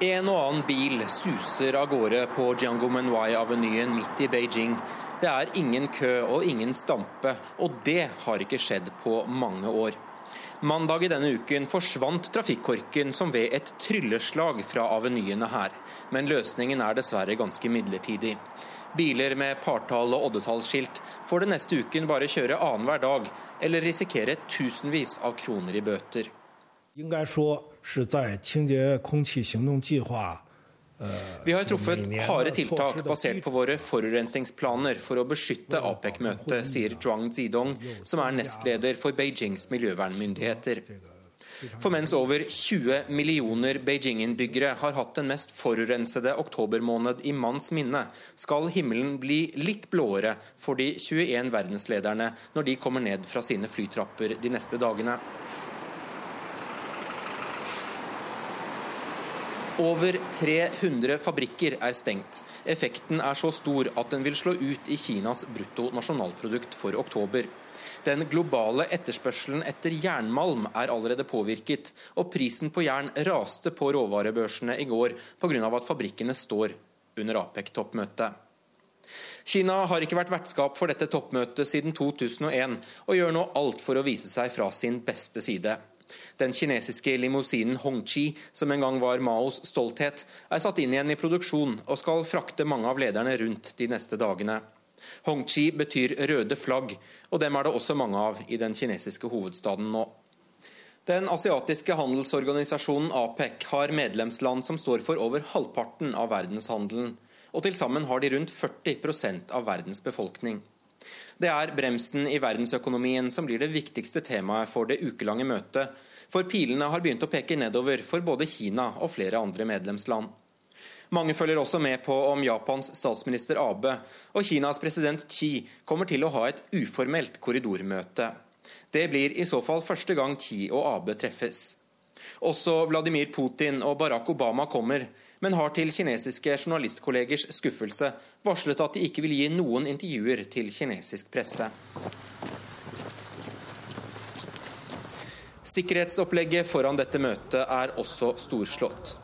En og annen bil suser av gårde på Jiangumenwai-avenyen midt i Beijing. Det er ingen kø og ingen stampe, og det har ikke skjedd på mange år. Mandag i denne uken forsvant trafikkorken som ved et trylleslag fra avenyene her. Men løsningen er dessverre ganske midlertidig. Biler med partall- og oddetallsskilt får den neste uken bare kjøre annenhver dag, eller risikere tusenvis av kroner i bøter. 应该说是在清洁空气行动计划 Vi har truffet harde tiltak basert på våre forurensningsplaner for å beskytte APEC-møtet, sier Zhuang Zidong, som er nestleder for Beijings miljøvernmyndigheter. For mens over 20 millioner Beijing-innbyggere har hatt den mest forurensede oktobermåned i manns minne, skal himmelen bli litt blåere for de 21 verdenslederne når de kommer ned fra sine flytrapper de neste dagene. Over 300 fabrikker er stengt. Effekten er så stor at den vil slå ut i Kinas brutto nasjonalprodukt for oktober. Den globale etterspørselen etter jernmalm er allerede påvirket, og prisen på jern raste på råvarebørsene i går pga. at fabrikkene står under APEC-toppmøtet. Kina har ikke vært vertskap for dette toppmøtet siden 2001, og gjør nå alt for å vise seg fra sin beste side. Den kinesiske limousinen Hongqi, som en gang var Maos stolthet, er satt inn igjen i produksjon og skal frakte mange av lederne rundt de neste dagene. Hongqi betyr røde flagg, og dem er det også mange av i den kinesiske hovedstaden nå. Den asiatiske handelsorganisasjonen APEC har medlemsland som står for over halvparten av verdenshandelen, og til sammen har de rundt 40% av verdens befolkning. Det er bremsen i verdensøkonomien som blir det viktigste temaet for det ukelange møtet, for pilene har begynt å peke nedover for både Kina og flere andre medlemsland. Mange følger også med på om Japans statsminister Abe og Kinas president Xi kommer til å ha et uformelt korridormøte. Det blir i så fall første gang Xi og Abe treffes. Også Vladimir Putin og Barack Obama kommer, men har til kinesiske journalistkollegers skuffelse varslet at de ikke vil gi noen intervjuer til kinesisk presse. Sikkerhetsopplegget foran dette møtet er også storslått.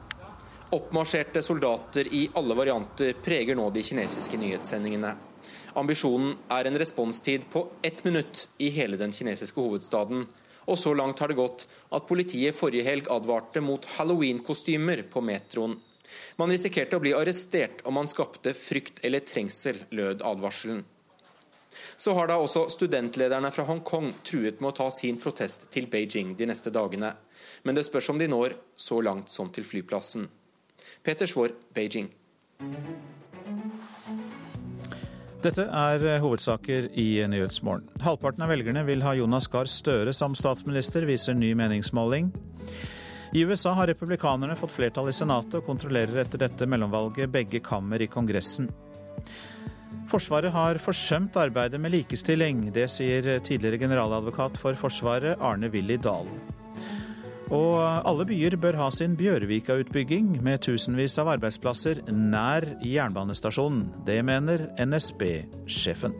Oppmarsjerte soldater i alle varianter preger nå de kinesiske nyhetssendingene. Ambisjonen er en responstid på ett minutt i hele den kinesiske hovedstaden. Og så langt har det gått at politiet forrige helg advarte mot halloween-kostymer på metroen man risikerte å bli arrestert om man skapte frykt eller trengsel, lød advarselen. Så har da også studentlederne fra Hongkong truet med å ta sin protest til Beijing de neste dagene. Men det spørs om de når så langt som til flyplassen. Peter Svaar, Beijing. Dette er hovedsaker i Nyhetsmorgen. Halvparten av velgerne vil ha Jonas Gahr Støre som statsminister, viser ny meningsmåling. I USA har republikanerne fått flertall i Senatet og kontrollerer etter dette mellomvalget begge kammer i Kongressen. Forsvaret har forsømt arbeidet med likestilling. Det sier tidligere generaladvokat for Forsvaret, Arne Willy Dahl. Og alle byer bør ha sin Bjørvika-utbygging med tusenvis av arbeidsplasser nær jernbanestasjonen. Det mener NSB-sjefen.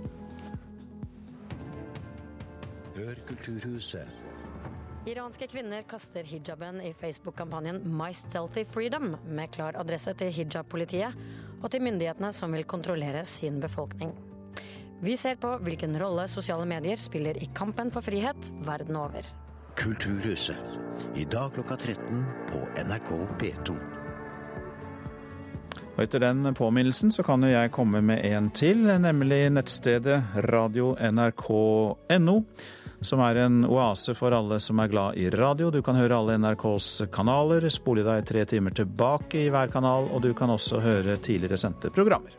Hør Kulturhuset Iranske kvinner kaster hijaben i Facebook-kampanjen My Stealthy Freedom, med klar adresse til hijab-politiet og til myndighetene som vil kontrollere sin befolkning. Vi ser på hvilken rolle sosiale medier spiller i kampen for frihet verden over. Kulturhuset, i dag klokka 13 på NRK P2. Og etter den påminnelsen så kan jo jeg komme med en til, nemlig nettstedet radio.nrk.no som er en oase for alle som er glad i radio. Du kan høre alle NRKs kanaler, spole deg tre timer tilbake i hver kanal, og du kan også høre tidligere sendte programmer.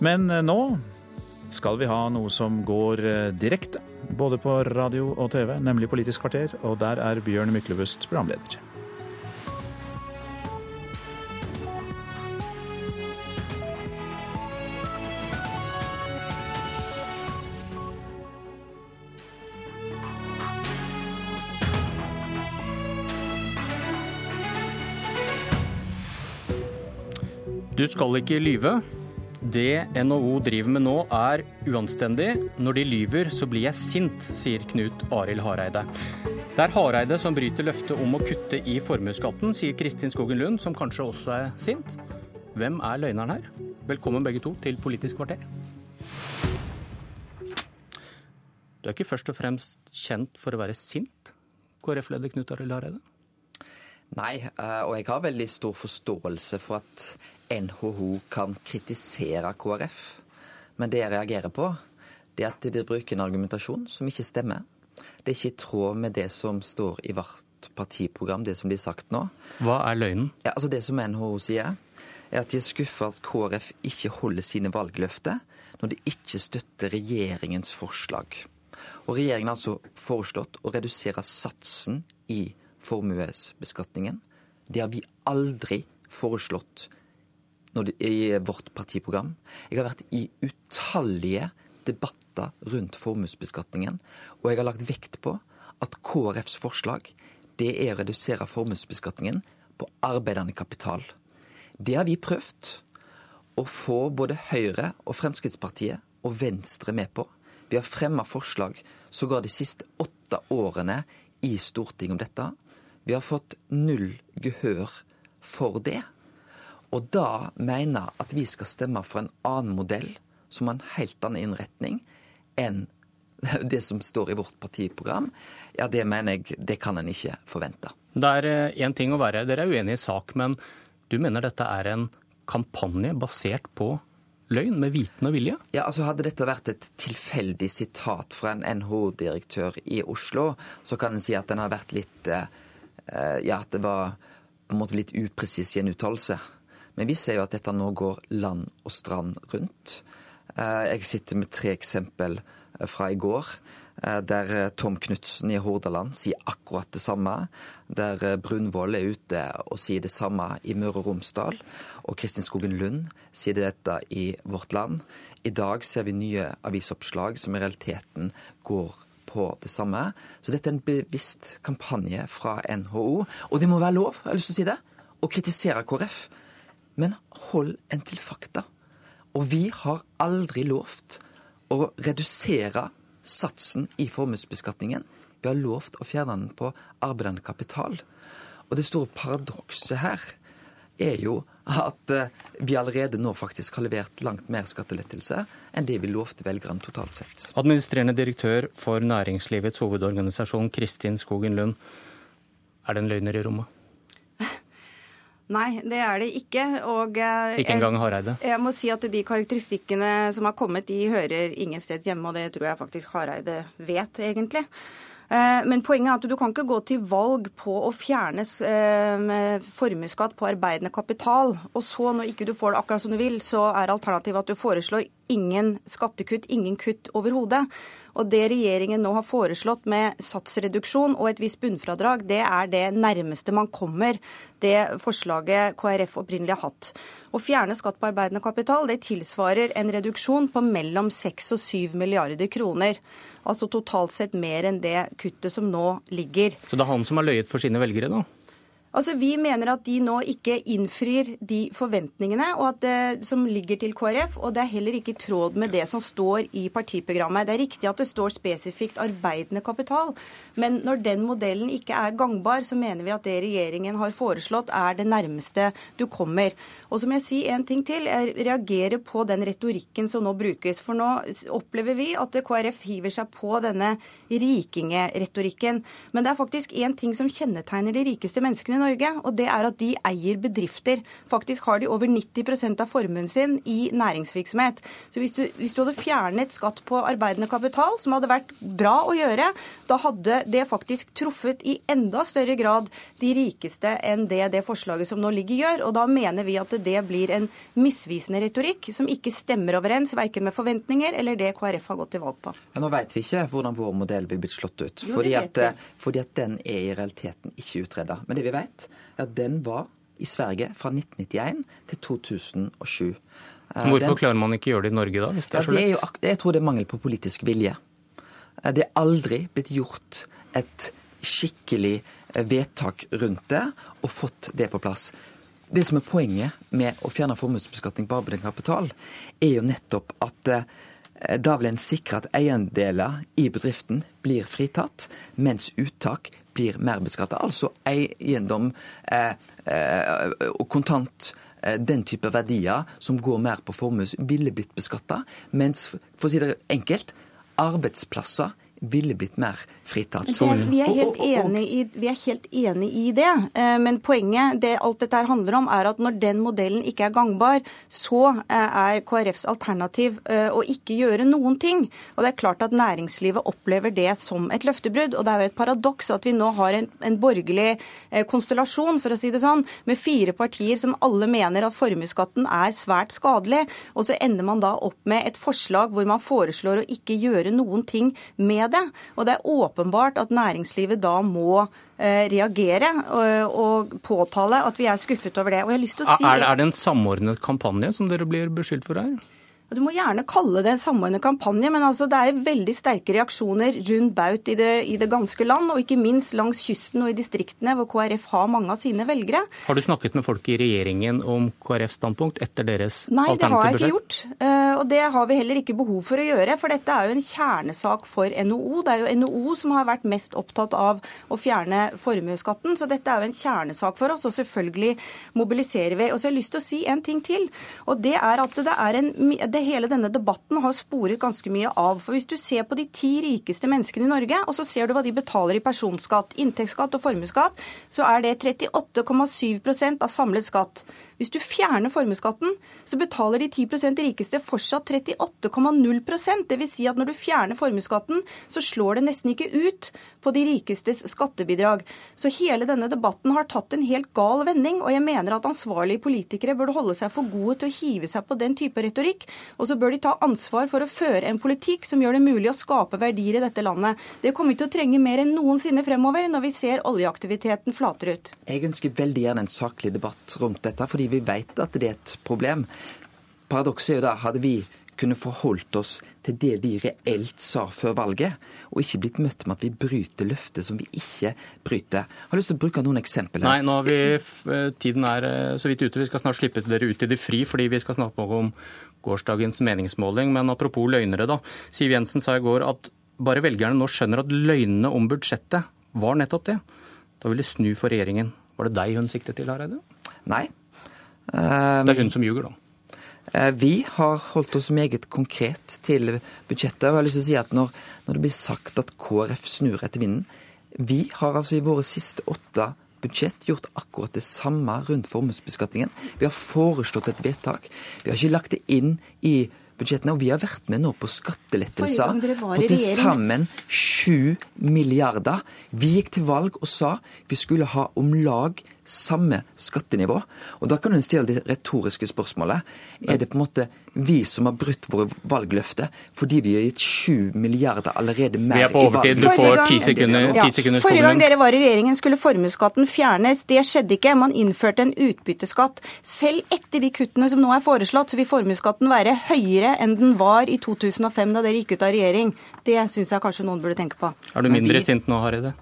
Men eh, nå skal vi ha noe som går eh, direkte, både på radio og TV, nemlig Politisk kvarter, og der er Bjørn Myklebust programleder. Du skal ikke lyve. Det NHO driver med nå er uanstendig. Når de lyver, så blir jeg sint, sier Knut Arild Hareide. Det er Hareide som bryter løftet om å kutte i formuesskatten, sier Kristin Skogen Lund, som kanskje også er sint. Hvem er løgneren her? Velkommen begge to til Politisk kvarter. Du er ikke først og fremst kjent for å være sint, KrF-leder Knut Arild Hareide? Nei, eh, og jeg har veldig stor forståelse for at NHO kan kritisere KrF. Men det jeg reagerer på, det er at de bruker en argumentasjon som ikke stemmer. Det er ikke i tråd med det som står i vårt partiprogram, det som blir sagt nå. Hva er løgnen? Ja, altså Det som NHO sier, er at de er skuffa at KrF ikke holder sine valgløfter når de ikke støtter regjeringens forslag. Og Regjeringen har altså foreslått å redusere satsen i formuesbeskatningen. Det har vi aldri foreslått i vårt partiprogram. Jeg har vært i utallige debatter rundt formuesbeskatningen, og jeg har lagt vekt på at KrFs forslag det er å redusere formuesbeskatningen på arbeidende kapital. Det har vi prøvd å få både Høyre og Fremskrittspartiet og Venstre med på. Vi har fremma forslag sågar de siste åtte årene i Stortinget om dette. Vi har fått null gehør for det. Og da mener at vi skal stemme for en annen modell som har en helt annen innretning enn det som står i vårt partiprogram, ja, det mener jeg det kan en ikke forvente. Det er én eh, ting å være, dere er uenige i sak, men du mener dette er en kampanje basert på løgn, med viten og vilje? Ja, altså Hadde dette vært et tilfeldig sitat fra en NHO-direktør i Oslo, så kan en si at den har vært litt eh, Ja, at det var på en måte litt upresis i en uttalelse. Men vi ser jo at dette nå går land og strand rundt. Eh, jeg sitter med tre eksempel eh, fra i går. Eh, der Tom Knutsen i Hordaland sier akkurat det samme. Der Brunvoll er ute og sier det samme i Møre og Romsdal. Og Kristin Skogen Lund sier dette i Vårt Land. I dag ser vi nye avisoppslag som i realiteten går på det samme. Så dette er en bevisst kampanje fra NHO. Og det må være lov, jeg har lyst til å si det, å kritisere KrF. Men hold en til fakta. Og vi har aldri lovt å redusere satsen i formuesbeskatningen. Vi har lovt å fjerne den på arbeidende kapital. Og det store paradokset her er jo at eh, vi allerede nå faktisk har levert langt mer skattelettelse enn det vi lovte velgerne totalt sett. Administrerende direktør for Næringslivets hovedorganisasjon, Kristin Skogen Lund. Er det en løgner i rommet? Nei, det er det ikke. Og eh, ikke engang Hareide? Jeg, jeg må si at de karakteristikkene som har kommet, de hører ingen steds hjemme, og det tror jeg faktisk Hareide vet, egentlig. Eh, men poenget er at du kan ikke gå til valg på å fjerne eh, formuesskatt på arbeidende kapital, og så når ikke du får det akkurat som du vil, så er alternativet at du foreslår ingen skattekutt, ingen kutt overhodet. Og det regjeringen nå har foreslått med satsreduksjon og et visst bunnfradrag, det er det nærmeste man kommer det forslaget KrF opprinnelig har hatt. Å fjerne skatt på arbeidende kapital det tilsvarer en reduksjon på mellom 6 og 7 milliarder kroner. Altså totalt sett mer enn det kuttet som nå ligger. Så det er han som har løyet for sine velgere nå? Altså, Vi mener at de nå ikke innfrir de forventningene det, som ligger til KrF, og det er heller ikke i tråd med det som står i partiprogrammet. Det er riktig at det står spesifikt arbeidende kapital, men når den modellen ikke er gangbar, så mener vi at det regjeringen har foreslått, er det nærmeste du kommer. Og så må jeg si en ting til. Jeg reagerer på den retorikken som nå brukes. For nå opplever vi at KrF hiver seg på denne rikingeretorikken. Men det er faktisk én ting som kjennetegner de rikeste menneskene Norge, og det er at de eier bedrifter. Faktisk har de over 90 av formuen sin i næringsvirksomhet. Så hvis du, hvis du, hadde fjernet skatt på arbeidende kapital, som hadde vært bra å gjøre, da hadde det faktisk truffet i enda større grad de rikeste enn det det forslaget som nå ligger, gjør. Og da mener vi at det blir en misvisende retorikk som ikke stemmer overens verken med forventninger eller det KrF har gått til valg på. Ja, nå vet vi ikke hvordan vår modell blir blitt slått ut, jo, fordi, at, fordi at den er i realiteten ikke utreda. Men det vi vet, vet, ja, den var i Sverige fra 1991 til 2007. Eh, Hvorfor den, klarer man ikke å gjøre det i Norge da, hvis det er så lett? Ja, jeg tror det er mangel på politisk vilje. Eh, det er aldri blitt gjort et skikkelig eh, vedtak rundt det og fått det på plass. Det som er poenget med å fjerne formuesbeskatning på arbeidende kapital, er jo nettopp at da vil en sikre at eiendeler i bedriften blir fritatt, mens uttak blir mer beskatta. Altså eiendom eh, eh, og kontant eh, den type verdier som går mer på formue, ville blitt beskatta. Mens, for å si det enkelt, arbeidsplasser ville blitt mer fritatt. Det, vi, er helt enig i, vi er helt enig i det, eh, men poenget det alt dette her handler om, er at når den modellen ikke er gangbar, så eh, er KrFs alternativ eh, å ikke gjøre noen ting. Og det er klart at næringslivet opplever det som et løftebrudd. Og det er jo et paradoks at vi nå har en, en borgerlig konstellasjon, for å si det sånn, med fire partier som alle mener at formuesskatten er svært skadelig, og så ender man da opp med et forslag hvor man foreslår å ikke gjøre noen ting med det. Og det er åpenbart at næringslivet da må eh, reagere og, og, påtale at vi er skuffet over det. Og jeg har lyst til å si... Er, er det en samordnet kampanje som dere blir beskyldt for her? Du må gjerne kalle det en samordnet kampanje, men altså det er veldig sterke reaksjoner rundt baut i det, i det, ganske land, og ikke minst langs kysten og i distriktene, hvor KrF har mange av sine velgere. Har du snakket med folk i regjeringen om KrFs standpunkt etter deres Nei, alternative budsjett? Nei, det har jeg ikke gjort. Eh, og det har vi heller ikke behov for å gjøre, for dette er jo en kjernesak for NHO. Det er jo NHO som har vært mest opptatt av å fjerne formuesskatten, så dette er jo en kjernesak for oss, og selvfølgelig mobiliserer vi. Og så har jeg lyst til å si en ting til, og det er at det er en det hele denne debatten har sporet ganske mye av. For Hvis du ser på de ti rikeste menneskene i Norge, og så ser du hva de betaler i personskatt, inntektsskatt og formuesskatt, så er det 38,7% av samlet skatt. Hvis du fjerner formuesskatten, så betaler de 10% rikeste fortsatt 38,0% Dvs. Si at når du fjerner formuesskatten, så slår det nesten ikke ut på de rikestes skattebidrag. Så hele denne debatten har tatt en helt gal vending, og jeg mener at ansvarlige politikere burde holde seg for gode til å hive seg på den type retorikk, og så bør de ta ansvar for å føre en politikk som gjør det mulig å skape verdier i dette landet. Det kommer vi til å trenge mer enn noensinne fremover når vi ser oljeaktiviteten flater ut. Jeg ønsker veldig gjerne en saklig debatt rundt dette. fordi vi vet at det er et problem. Paradokset er jo da, hadde vi kunne forholdt oss til det vi reelt sa før valget, og ikke blitt møtt med at vi bryter løftet som vi ikke bryter. Jeg har lyst til å bruke noen eksempler. Nei, nå har vi, eh, tiden er eh, så vidt ute. Vi skal snart slippe dere ut i det fri, fordi vi skal snakke om gårsdagens meningsmåling. Men apropos løgnere, da. Siv Jensen sa i går at bare velgerne nå skjønner at løgnene om budsjettet var nettopp det. Da vil de snu for regjeringen. Var det deg hun siktet til, Hareide? Nei, det er hun som ljuger, da. Eh, vi har holdt oss meget konkret til budsjettet. og jeg har lyst til å si at når, når det blir sagt at KrF snur etter vinden Vi har altså i våre siste åtte budsjett gjort akkurat det samme rundt formuesbeskatningen. Vi har foreslått et vedtak. Vi har ikke lagt det inn i budsjettene, og vi har vært med nå på skattelettelser på til sammen 7 milliarder. Vi gikk til valg og sa vi skulle ha om lag samme skattenivå. Og Da kan hun stille det retoriske spørsmålet. Er det på en måte vi som har brutt våre valgløfter fordi vi har gitt 7 milliarder allerede mer Vi er på overtid, du får ti sekunder. Ja. sekunder Forrige gang dere var i regjeringen skulle formuesskatten fjernes. Det skjedde ikke. Man innførte en utbytteskatt. Selv etter de kuttene som nå er foreslått, så vil formuesskatten være høyere enn den var i 2005 da dere gikk ut av regjering. Det syns jeg kanskje noen burde tenke på. Er du mindre sint nå, Hareide?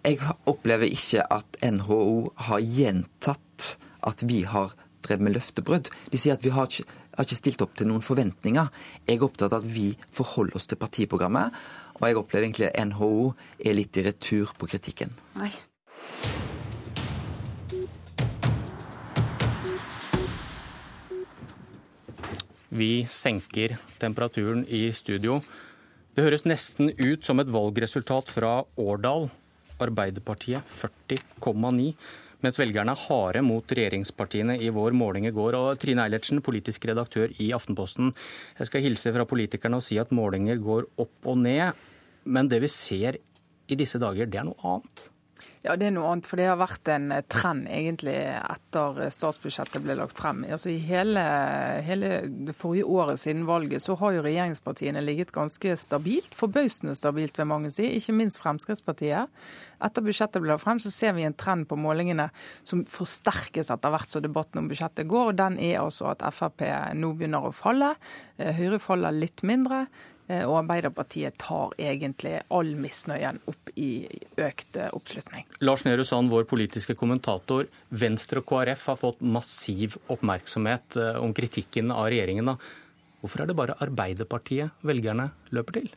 Jeg opplever ikke at NHO har gjentatt at vi har drevet med løftebrudd. De sier at vi har ikke, har ikke stilt opp til noen forventninger. Jeg er opptatt av at vi forholder oss til partiprogrammet. Og jeg opplever egentlig at NHO er litt i retur på kritikken. Nei. Vi senker temperaturen i studio. Det høres nesten ut som et valgresultat fra Årdal. Arbeiderpartiet 40,9 mens velgerne er harde mot regjeringspartiene i vår måling i går. Og Trine Eilertsen, politisk redaktør i Aftenposten. Jeg skal hilse fra politikerne og si at målinger går opp og ned. Men det vi ser i disse dager, det er noe annet. Ja, det er noe annet. For det har vært en trend egentlig etter statsbudsjettet ble lagt frem. Altså I hele, hele det forrige året siden valget så har jo regjeringspartiene ligget ganske stabilt. Forbausende stabilt, vil mange si. Ikke minst Fremskrittspartiet. Etter budsjettet ble lagt frem, så ser vi en trend på målingene som forsterkes etter hvert som debatten om budsjettet går. og Den er altså at Frp nå begynner å falle. Eh, Høyre faller litt mindre. Eh, og Arbeiderpartiet tar egentlig all misnøyen opp i økt eh, oppslutning. Lars Nehru Sand, vår politiske kommentator. Venstre og KrF har fått massiv oppmerksomhet eh, om kritikken av regjeringen. Hvorfor er det bare Arbeiderpartiet velgerne løper til?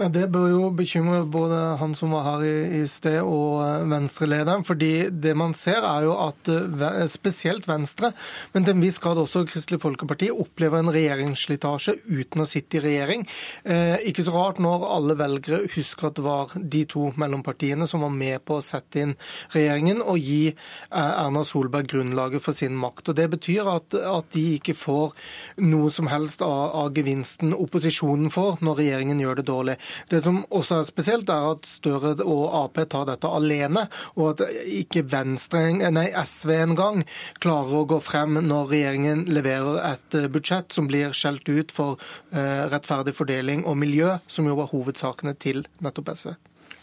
Det bør jo bekymre både han som var her i, sted og eh, Venstre-lederen. fordi det man ser er jo at eh, spesielt Venstre, men til en viss grad også Kristelig Folkeparti, opplever en regjeringsslitasje uten å sitte i regjering. Eh, ikke så rart når alle velgere husker at det var de to mellompartiene som var med på å sette inn regjeringen og gi Erna Solberg grunnlaget for sin makt. Og Det betyr at, at de ikke får noe som helst av, av gevinsten opposisjonen får når regjeringen gjør det dårlig. Det som også er spesielt, er at Støre og Ap tar dette alene, og at ikke Venstre, nei, SV engang klarer å gå frem når regjeringen leverer et eh, budsjett som blir skjelt ut for uh, rettferdig fordeling og miljø, som jo var hovedsakene til nettopp SV.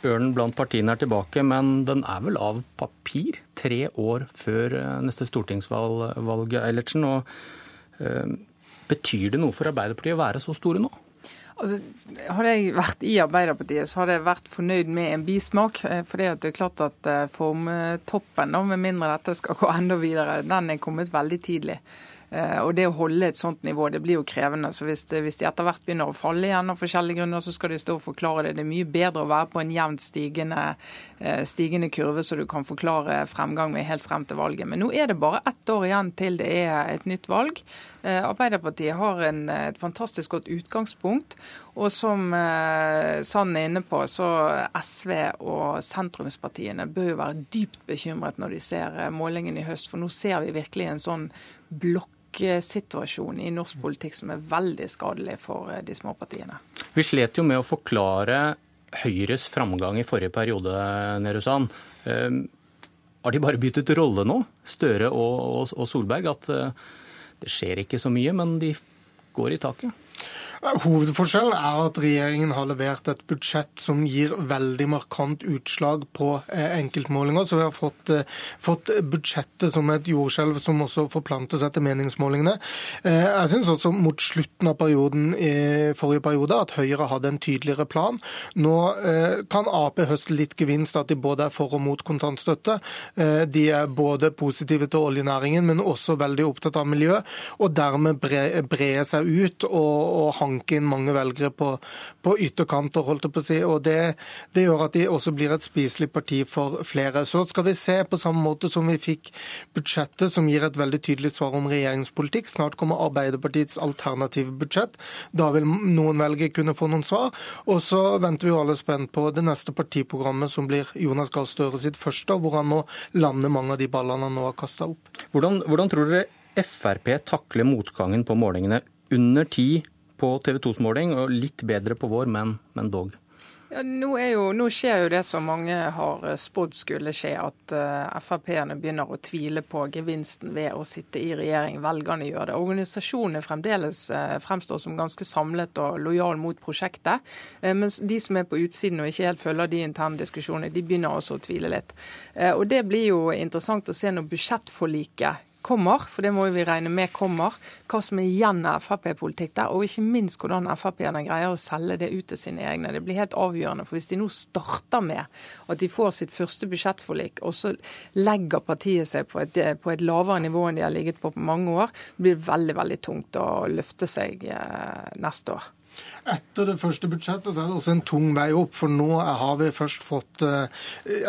Ørnen blant partiene er tilbake, men den er vel av papir tre år før eh, neste stortingsvalg, Eilertsen. Og, øh, betyr det noe for Arbeiderpartiet å være så store nå? Altså, hadde jeg vært i Arbeiderpartiet, så hadde jeg vært fornøyd med en bismak. Eh, for det er klart at eh, formtoppen, med mindre dette skal gå enda videre, den er kommet veldig tidlig. Eh, og det å holde et sånt nivå, det blir jo krevende. Så hvis, det, hvis de etter hvert begynner å falle igjen av forskjellige grunner, så skal de stå og forklare det. Det er mye bedre å være på en jevnt stigende, eh, stigende kurve, så du kan forklare fremgang med helt frem til valget. Men nå er det bare ett år igjen til det er et nytt valg. Eh, Arbeiderpartiet har en, et fantastisk godt utgangspunkt. Og som Sand er inne på, så SV og sentrumspartiene bør jo være dypt bekymret når de ser målingen i høst. For nå ser vi virkelig en sånn blokk situasjon i norsk politikk som er veldig skadelig for eh, de små partiene. Vi slet jo med å forklare Høyres framgang i forrige periode, Nehru Sand. har de bare byttet rolle nå, Støre og, Solberg? At eh, det skjer ikke så mye, men de går i taket? Hovedforskjellen er at regjeringen har levert et budsjett som gir veldig markant utslag på eh, enkeltmålinger. Så vi har fått, eh, fått budsjettet som et jordskjelv som også forplantes etter meningsmålingene. Eh, jeg syns også mot slutten av perioden i forrige periode at Høyre hadde en tydeligere plan. Nå kan Ap høste litt gevinst at de både er for og mot kontantstøtte. De er både positive til oljenæringen, men også veldig opptatt av miljø, og dermed bre, bre seg ut og, og hanke inn mange velgere på, på ytterkanter, holdt jeg på å si. Og det, det, gjør at de også blir et spiselig parti for flere. Så skal vi se på samme måte som vi fikk budsjettet, som gir et veldig tydelig svar om regjeringspolitikk. Snart kommer Arbeiderpartiets alternative budsjett. Da vil noen velgere kunne få noen svar. Og så venter vi jo alle spent på det neste partiprogrammet, som blir Jonas Gahr Støre sitt første, hvor han må lande mange av de ballene han nå har kasta opp. Hvordan, hvordan tror dere Frp takler motgangen på målingene under ti på TV 2s måling, og litt bedre på vår, men, men dog. Ja, nå, jo, nå, skjer jo det som mange har eh, spådd skulle skje, at uh, Frp-ene begynner å tvile på gevinsten ved å sitte i regjering. Velgerne gjør det. Organisasjonene fremdeles uh, fremstår som ganske samlet og lojal mot prosjektet. Uh, mens de som er på utsiden og ikke helt følger de interne diskusjonene, de begynner også å tvile litt. og Det blir jo interessant å se når budsjettforliket kommer, for det må vi regne med kommer, hva som er igjen av Frp-politikk der, og ikke minst hvordan Frp-erne greier å selge det ut til sine egne. Det blir helt avgjørende. for Hvis de nå starter med at de får sitt første budsjettforlik, og så legger partiet seg på et, på et lavere nivå enn de har ligget på på mange år, blir det veldig, veldig tungt å løfte seg eh, neste år. Etter det første budsjettet så er det også en tung vei opp, for nå har vi først fått eh,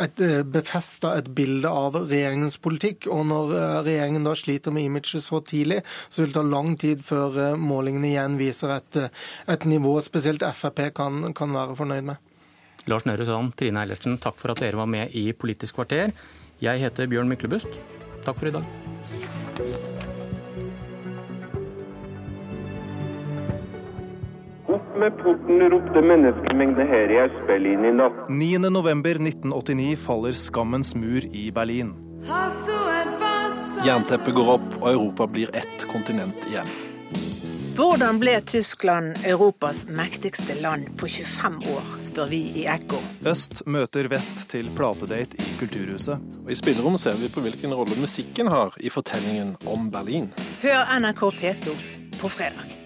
et, eh, befesta et bilde av regjeringens politikk. Og når eh, regjeringen da sliter med imaget så tidlig, så vil det ta lang tid før målingene igjen viser et, et nivå spesielt Frp kan, kan være fornøyd med. Lars Nehru Sand, Trine Eilertsen, takk for at dere var med i Politisk kvarter. Jeg heter Bjørn Myklebust. Takk for i dag. Opp med porten, ropte menneskemengde her i Øst-Berlin i natt. 9.11.1989 faller skammens mur i Berlin. Jernteppet går opp, og Europa blir ett kontinent igjen. Hvordan ble Tyskland Europas mektigste land på 25 år, spør vi i Ekko. Øst møter vest til platedate i Kulturhuset. Og I spillerommet ser vi på hvilken rolle musikken har i fortellingen om Berlin. Hør NRK P2 på fredag.